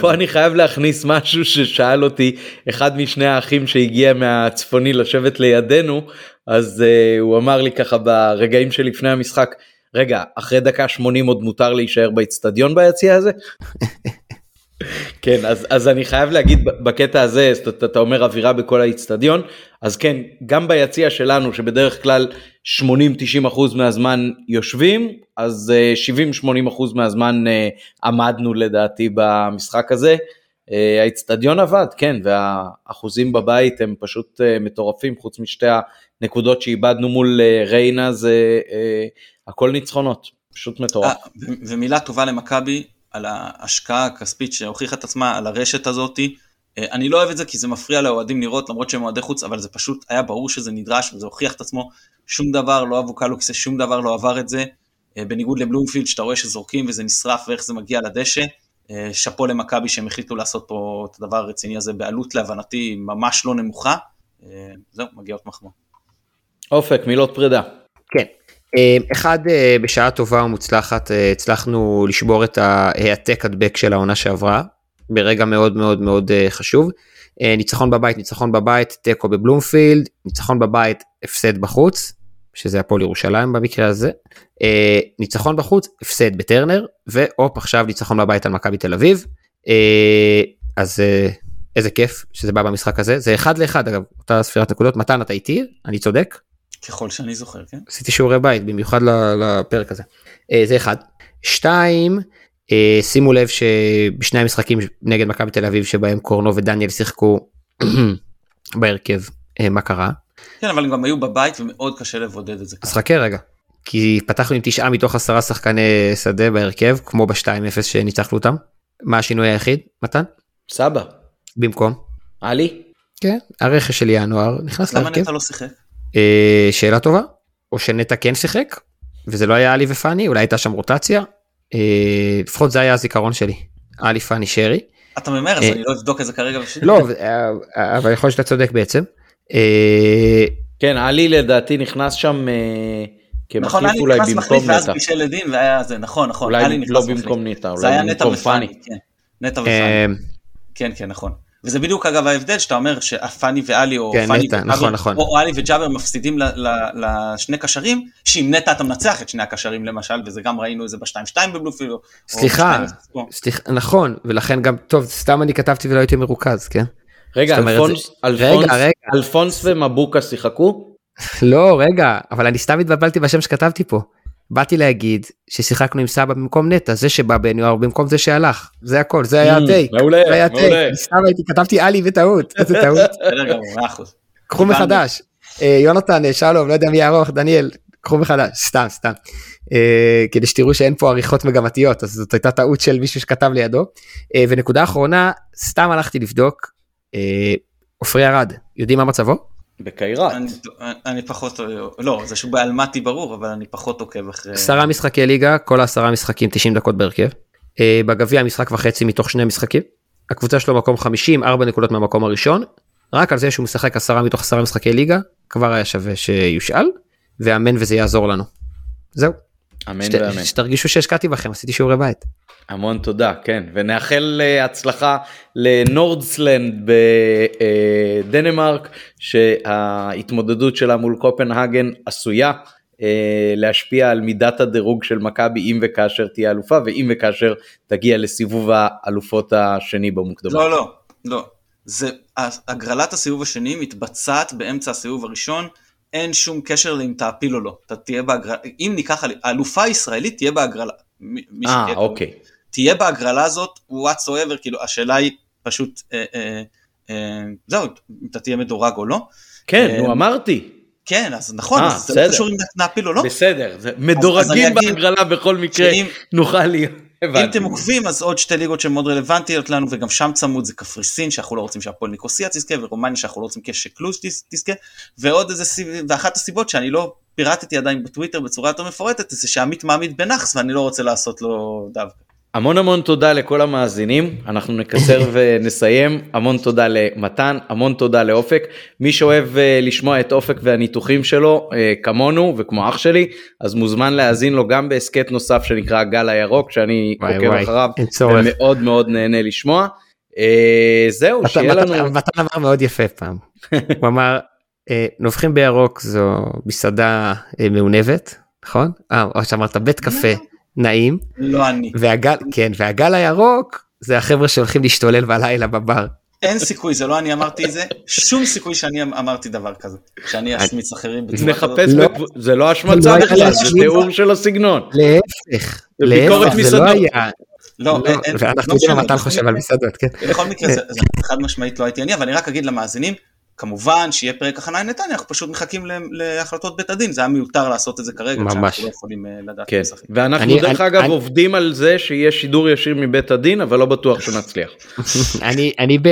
פה אני חייב להכניס משהו ששאל אותי אחד משני האחים שהגיע מהצפוני לשבת לידינו, אז uh, הוא אמר לי ככה ברגעים שלפני המשחק, רגע, אחרי דקה 80 עוד מותר להישאר באצטדיון ביציע הזה? כן אז אז אני חייב להגיד בקטע הזה אתה, אתה אומר אווירה בכל האיצטדיון אז כן גם ביציע שלנו שבדרך כלל 80-90 אחוז מהזמן יושבים אז 70-80 אה, אחוז מהזמן אה, עמדנו לדעתי במשחק הזה. אה, האיצטדיון עבד כן והאחוזים בבית הם פשוט מטורפים חוץ משתי הנקודות שאיבדנו מול ריינה זה הכל ניצחונות פשוט מטורף.
ומילה טובה למכבי על ההשקעה הכספית שהוכיחה את עצמה על הרשת הזאתי. אה, אני לא אוהב את זה כי זה מפריע לאוהדים לראות למרות שהם אוהדי חוץ אבל זה פשוט היה ברור שזה נדרש וזה הוכיח את עצמו שום דבר לא אבו קלוקסה שום דבר לא עבר את זה אה, בניגוד לבלומפילד שאתה רואה שזורקים וזה נשרף ואיך זה מגיע לדשא אה, שאפו למכבי שהם החליטו לעשות פה את הדבר הרציני הזה בעלות להבנתי ממש לא נמוכה זהו מגיעות מחמאות.
אופק מילות פרידה.
כן אמ, אחד אה, בשעה טובה ומוצלחת אה, הצלחנו לשבור את ההעתק הדבק של העונה שעברה ברגע מאוד מאוד מאוד אה, חשוב. ניצחון בבית ניצחון בבית תיקו בבלומפילד ניצחון בבית הפסד בחוץ שזה הפועל ירושלים במקרה הזה ניצחון בחוץ הפסד בטרנר והופ עכשיו ניצחון בבית על מכבי תל אביב אז איזה כיף שזה בא במשחק הזה זה אחד לאחד אגב אותה ספירת נקודות מתן אתה איתי אני צודק.
ככל שאני זוכר, כן?
עשיתי שיעורי בית במיוחד לפרק הזה. אה, זה אחד. שתיים, אה, שימו לב שבשני המשחקים נגד מכבי תל אביב שבהם קורנו ודניאל שיחקו בהרכב, אה, מה קרה?
כן, אבל הם גם היו בבית ומאוד קשה לבודד את זה.
אז חכה רגע. כי פתחנו עם תשעה מתוך עשרה שחקני שדה בהרכב, כמו ב-2-0 שניצחנו אותם. מה השינוי היחיד, מתן?
סבא.
במקום?
עלי.
כן, הרכש של ינואר נכנס
להרכב. למה נטע לא שיחק?
אה, שאלה טובה, או שנטע כן שיחק, וזה לא היה עלי ופאני, אולי הייתה שם רוטציה, אה, לפחות זה היה הזיכרון שלי, עלי פאני שרי.
אתה ממר אז אה, אני לא אבדוק את זה כרגע.
לא, אבל יכול להיות שאתה צודק בעצם.
כן, עלי לדעתי נכנס שם אה,
נכון,
כמחליף
עלי
אולי
נכנס
במקום
מחליף ואז
נטע.
בישל לדין והיה זה, נכון, נכון, עלי
אולי
נכנס
לא
מחליף.
במקום נטע, אולי
נטע
במקום פאני.
כן. נטע ופאני,
אה,
כן, כן, נכון. וזה בדיוק אגב ההבדל שאתה אומר שפאני ואלי או
כן,
פאני
נטע,
וג'אבר,
נכון, נכון.
או עלי וג'אבר מפסידים ל- ל- לשני קשרים, שעם נטע אתה מנצח את שני הקשרים למשל, וזה גם ראינו את זה ב-2-2 בבלופיל. או- או
סליחה,
ב- 2-0.
סליחה, נכון, ולכן גם, טוב, סתם אני כתבתי ולא הייתי מרוכז, כן?
רגע, אלפונס,
זה-
אלפונס,
רגע, רגע.
אלפונס ומבוקה שיחקו?
לא, רגע, אבל אני סתם התבלבלתי בשם שכתבתי פה. באתי להגיד ששיחקנו עם סבא במקום נטע, זה שבא בניואר במקום זה שהלך, זה הכל, זה היה
Mm,
הטייק,
מעולה, מעולה.
סתם הייתי, כתבתי עלי בטעות, איזה טעות,
בסדר גמור, מאה אחוז.
קחו. מחדש, אה, יונתן, אה, שלום, לא יודע מי יערוך, דניאל, קחו מחדש, סתם, סתם, אה, כדי שתראו שאין פה עריכות מגמתיות, אז זאת הייתה טעות של מישהו שכתב לידו, ונקודה אחרונה, סתם הלכתי לבדוק, עופרי ארד, יודעים מה מצבו?
בקיירת.
אני- אני פחות, לא, זה שהוא באלמטי ברור, אבל אני פחות עוקב אחרי...
עשרה משחקי ליגה, כל העשרה משחקים 90 דקות בהרכב. אה, בגביע משחק וחצי מתוך שני משחקים. הקבוצה שלו מקום 50, 4 נקודות מהמקום הראשון. רק על זה שהוא משחק עשרה מתוך עשרה משחקי ליגה, כבר היה שווה שיושאל, ואמן וזה יעזור לנו. זהו,
אמן
שת,
ואמן.
שתרגישו שהשקעתי בכם, עשיתי שיעורי בית.
המון תודה, כן, ונאחל אה, הצלחה לנורדסלנד בדנמרק, שההתמודדות שלה מול קופנהגן עשויה אה, להשפיע על מידת הדירוג של מכבי אם וכאשר תהיה אלופה, ואם וכאשר תגיע לסיבוב האלופות השני במוקדמות.
לא, לא, לא. זה, הגרלת הסיבוב השני מתבצעת באמצע הסיבוב הראשון, אין שום קשר לאם תעפיל או לא. אתה תהיה בהגרלה, אם ניקח, אל- האלופה הישראלית תהיה בהגרלה.
אה, אוקיי.
תהיה בהגרלה הזאת, what so ever, כאילו, השאלה היא פשוט, אה, אה, אה, זהו, אם אתה תהיה מדורג או לא.
כן,
אה,
נו אמרתי.
כן, אז נכון,
אה,
אז זה לא
בסדר.
קשור אם נעפיל או לא.
בסדר, זה-
אז אני
מדורגים
אגיד
בהגרלה בכל מקרה,
שאם-
נוכל להיות.
אם. אתם עוקבים אז עוד שתי ליגות שהן מאוד רלוונטיות לנו וגם שם צמוד זה קפריסין שאנחנו לא רוצים שהפועל ניקוסיה תזכה ורומניה שאנחנו לא רוצים שקלוז' תז- תזכה ועוד איזה. ואחת הסיבות שאני לא פירטתי עדיין בטוויטר בצורה יותר מפורטת זה שעמית מעמיד בנאחס ואני לא רוצה לעשות לו דווקא.
המון המון תודה לכל המאזינים, אנחנו נקצר ונסיים, המון תודה למתן, המון תודה לאופק, מי שאוהב אה, לשמוע את אופק והניתוחים שלו אה, כמונו וכמו אח שלי, אז מוזמן להאזין לו גם בהסכת נוסף שנקרא הגל הירוק, שאני עוקב אחריו. ומאוד מאוד נהנה לשמוע. אה, זהו, שיהיה לנו,
מתן אמר מאוד יפה פעם. הוא אמר, נובחים בירוק זו מסעדה מעונבת, נכון? אה, או שאמרת בית קפה נעים,
לא אני.
והגל, כן, והגל הירוק זה החבר'ה שהולכים להשתולל בלילה בבר.
אין סיכוי זה לא אני אמרתי את זה שום סיכוי שאני אמ- אמרתי דבר כזה שאני אשמיץ אחרים בצורה כזאת.
לא.
בקב- זה לא השמצה
לא
בכלל, זה. תיאור של הסגנון.
להפך, להפך, זה. לא היה,
לא,
לא,
אין- אין-
ואנחנו
לא
יודעים מה מתן חושב על מסעדות, כן.
בכל מקרה זה, זה חד משמעית לא הייתי אני אבל אני רק אגיד למאזינים כמובן שיהיה פרק הכנה עם נתניה אנחנו פשוט מחכים להחלטות בית הדין זה היה מיותר לעשות את זה כרגע
ממש.
כשאנחנו לא יכולים אה, לדעת
כן,
מי משחק.
ואנחנו
אני-
דרך
אני-
אגב
אני-
עובדים על זה שיהיה שידור ישיר מבית הדין, אבל לא בטוח שנצליח.
אני, אני ב...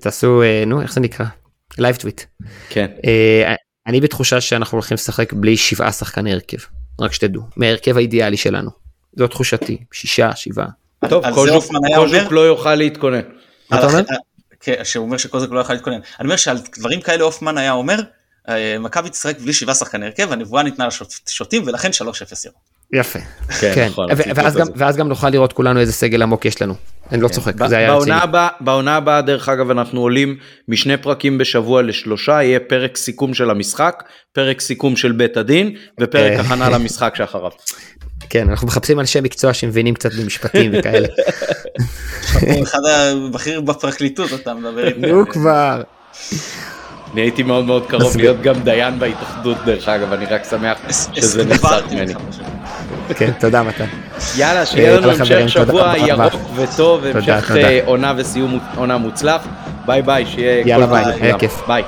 תעשו, אה, נו, איך זה נקרא? live tweet.
כן.
אה, אני בתחושה שאנחנו הולכים לשחק בלי שבעה שחקני הרכב, רק שתדעו, מההרכב האידיאלי שלנו. זו תחושתי, שישה, שבעה.
טוב, קוז'וק? לא יוכל להתכונן.
מה אתה
על-
אומר?
אה, כן, שהוא אומר שקוזק לא יכול להתכונן אני אומר שעל דברים כאלה הופמן היה אומר אה, מכבי תשחק בלי שבעה שחקני הרכב הנבואה ניתנה לשוטים ולכן 3-0 ירו.
יפה.
כן,
כן,
נכון,
ואז, גם,
הזה.
ואז גם נוכל לראות כולנו איזה סגל עמוק יש לנו. אני לא צוחק,
ב-
זה היה רציני.
בעונה הבאה דרך אגב אנחנו עולים משני פרקים בשבוע לשלושה, יהיה פרק סיכום של המשחק, פרק סיכום של בית הדין ופרק
אה.
הכנה למשחק שאחריו.
כן, אנחנו מחפשים אנשי מקצוע שמבינים קצת במשפטים וכאלה.
אחד הבכיר בפרקליטות אתה מדבר איתי.
נו כבר.
אני הייתי מאוד מאוד קרוב להיות גם דיין בהתאחדות דרך אגב, אני רק שמח שזה נחסך
דיברתי
ממני.
כן, תודה מתן.
יאללה, שיהיה
אה,
לנו
יאללה, חברים,
המשך
תודה
שבוע. ירוק וטוב,
תודה,
המשך
תודה.
אה, עונה וסיום עונה מוצלח. ביי ביי, שיהיה
יאללה,
כל
ביי, היה. כיף.
ביי.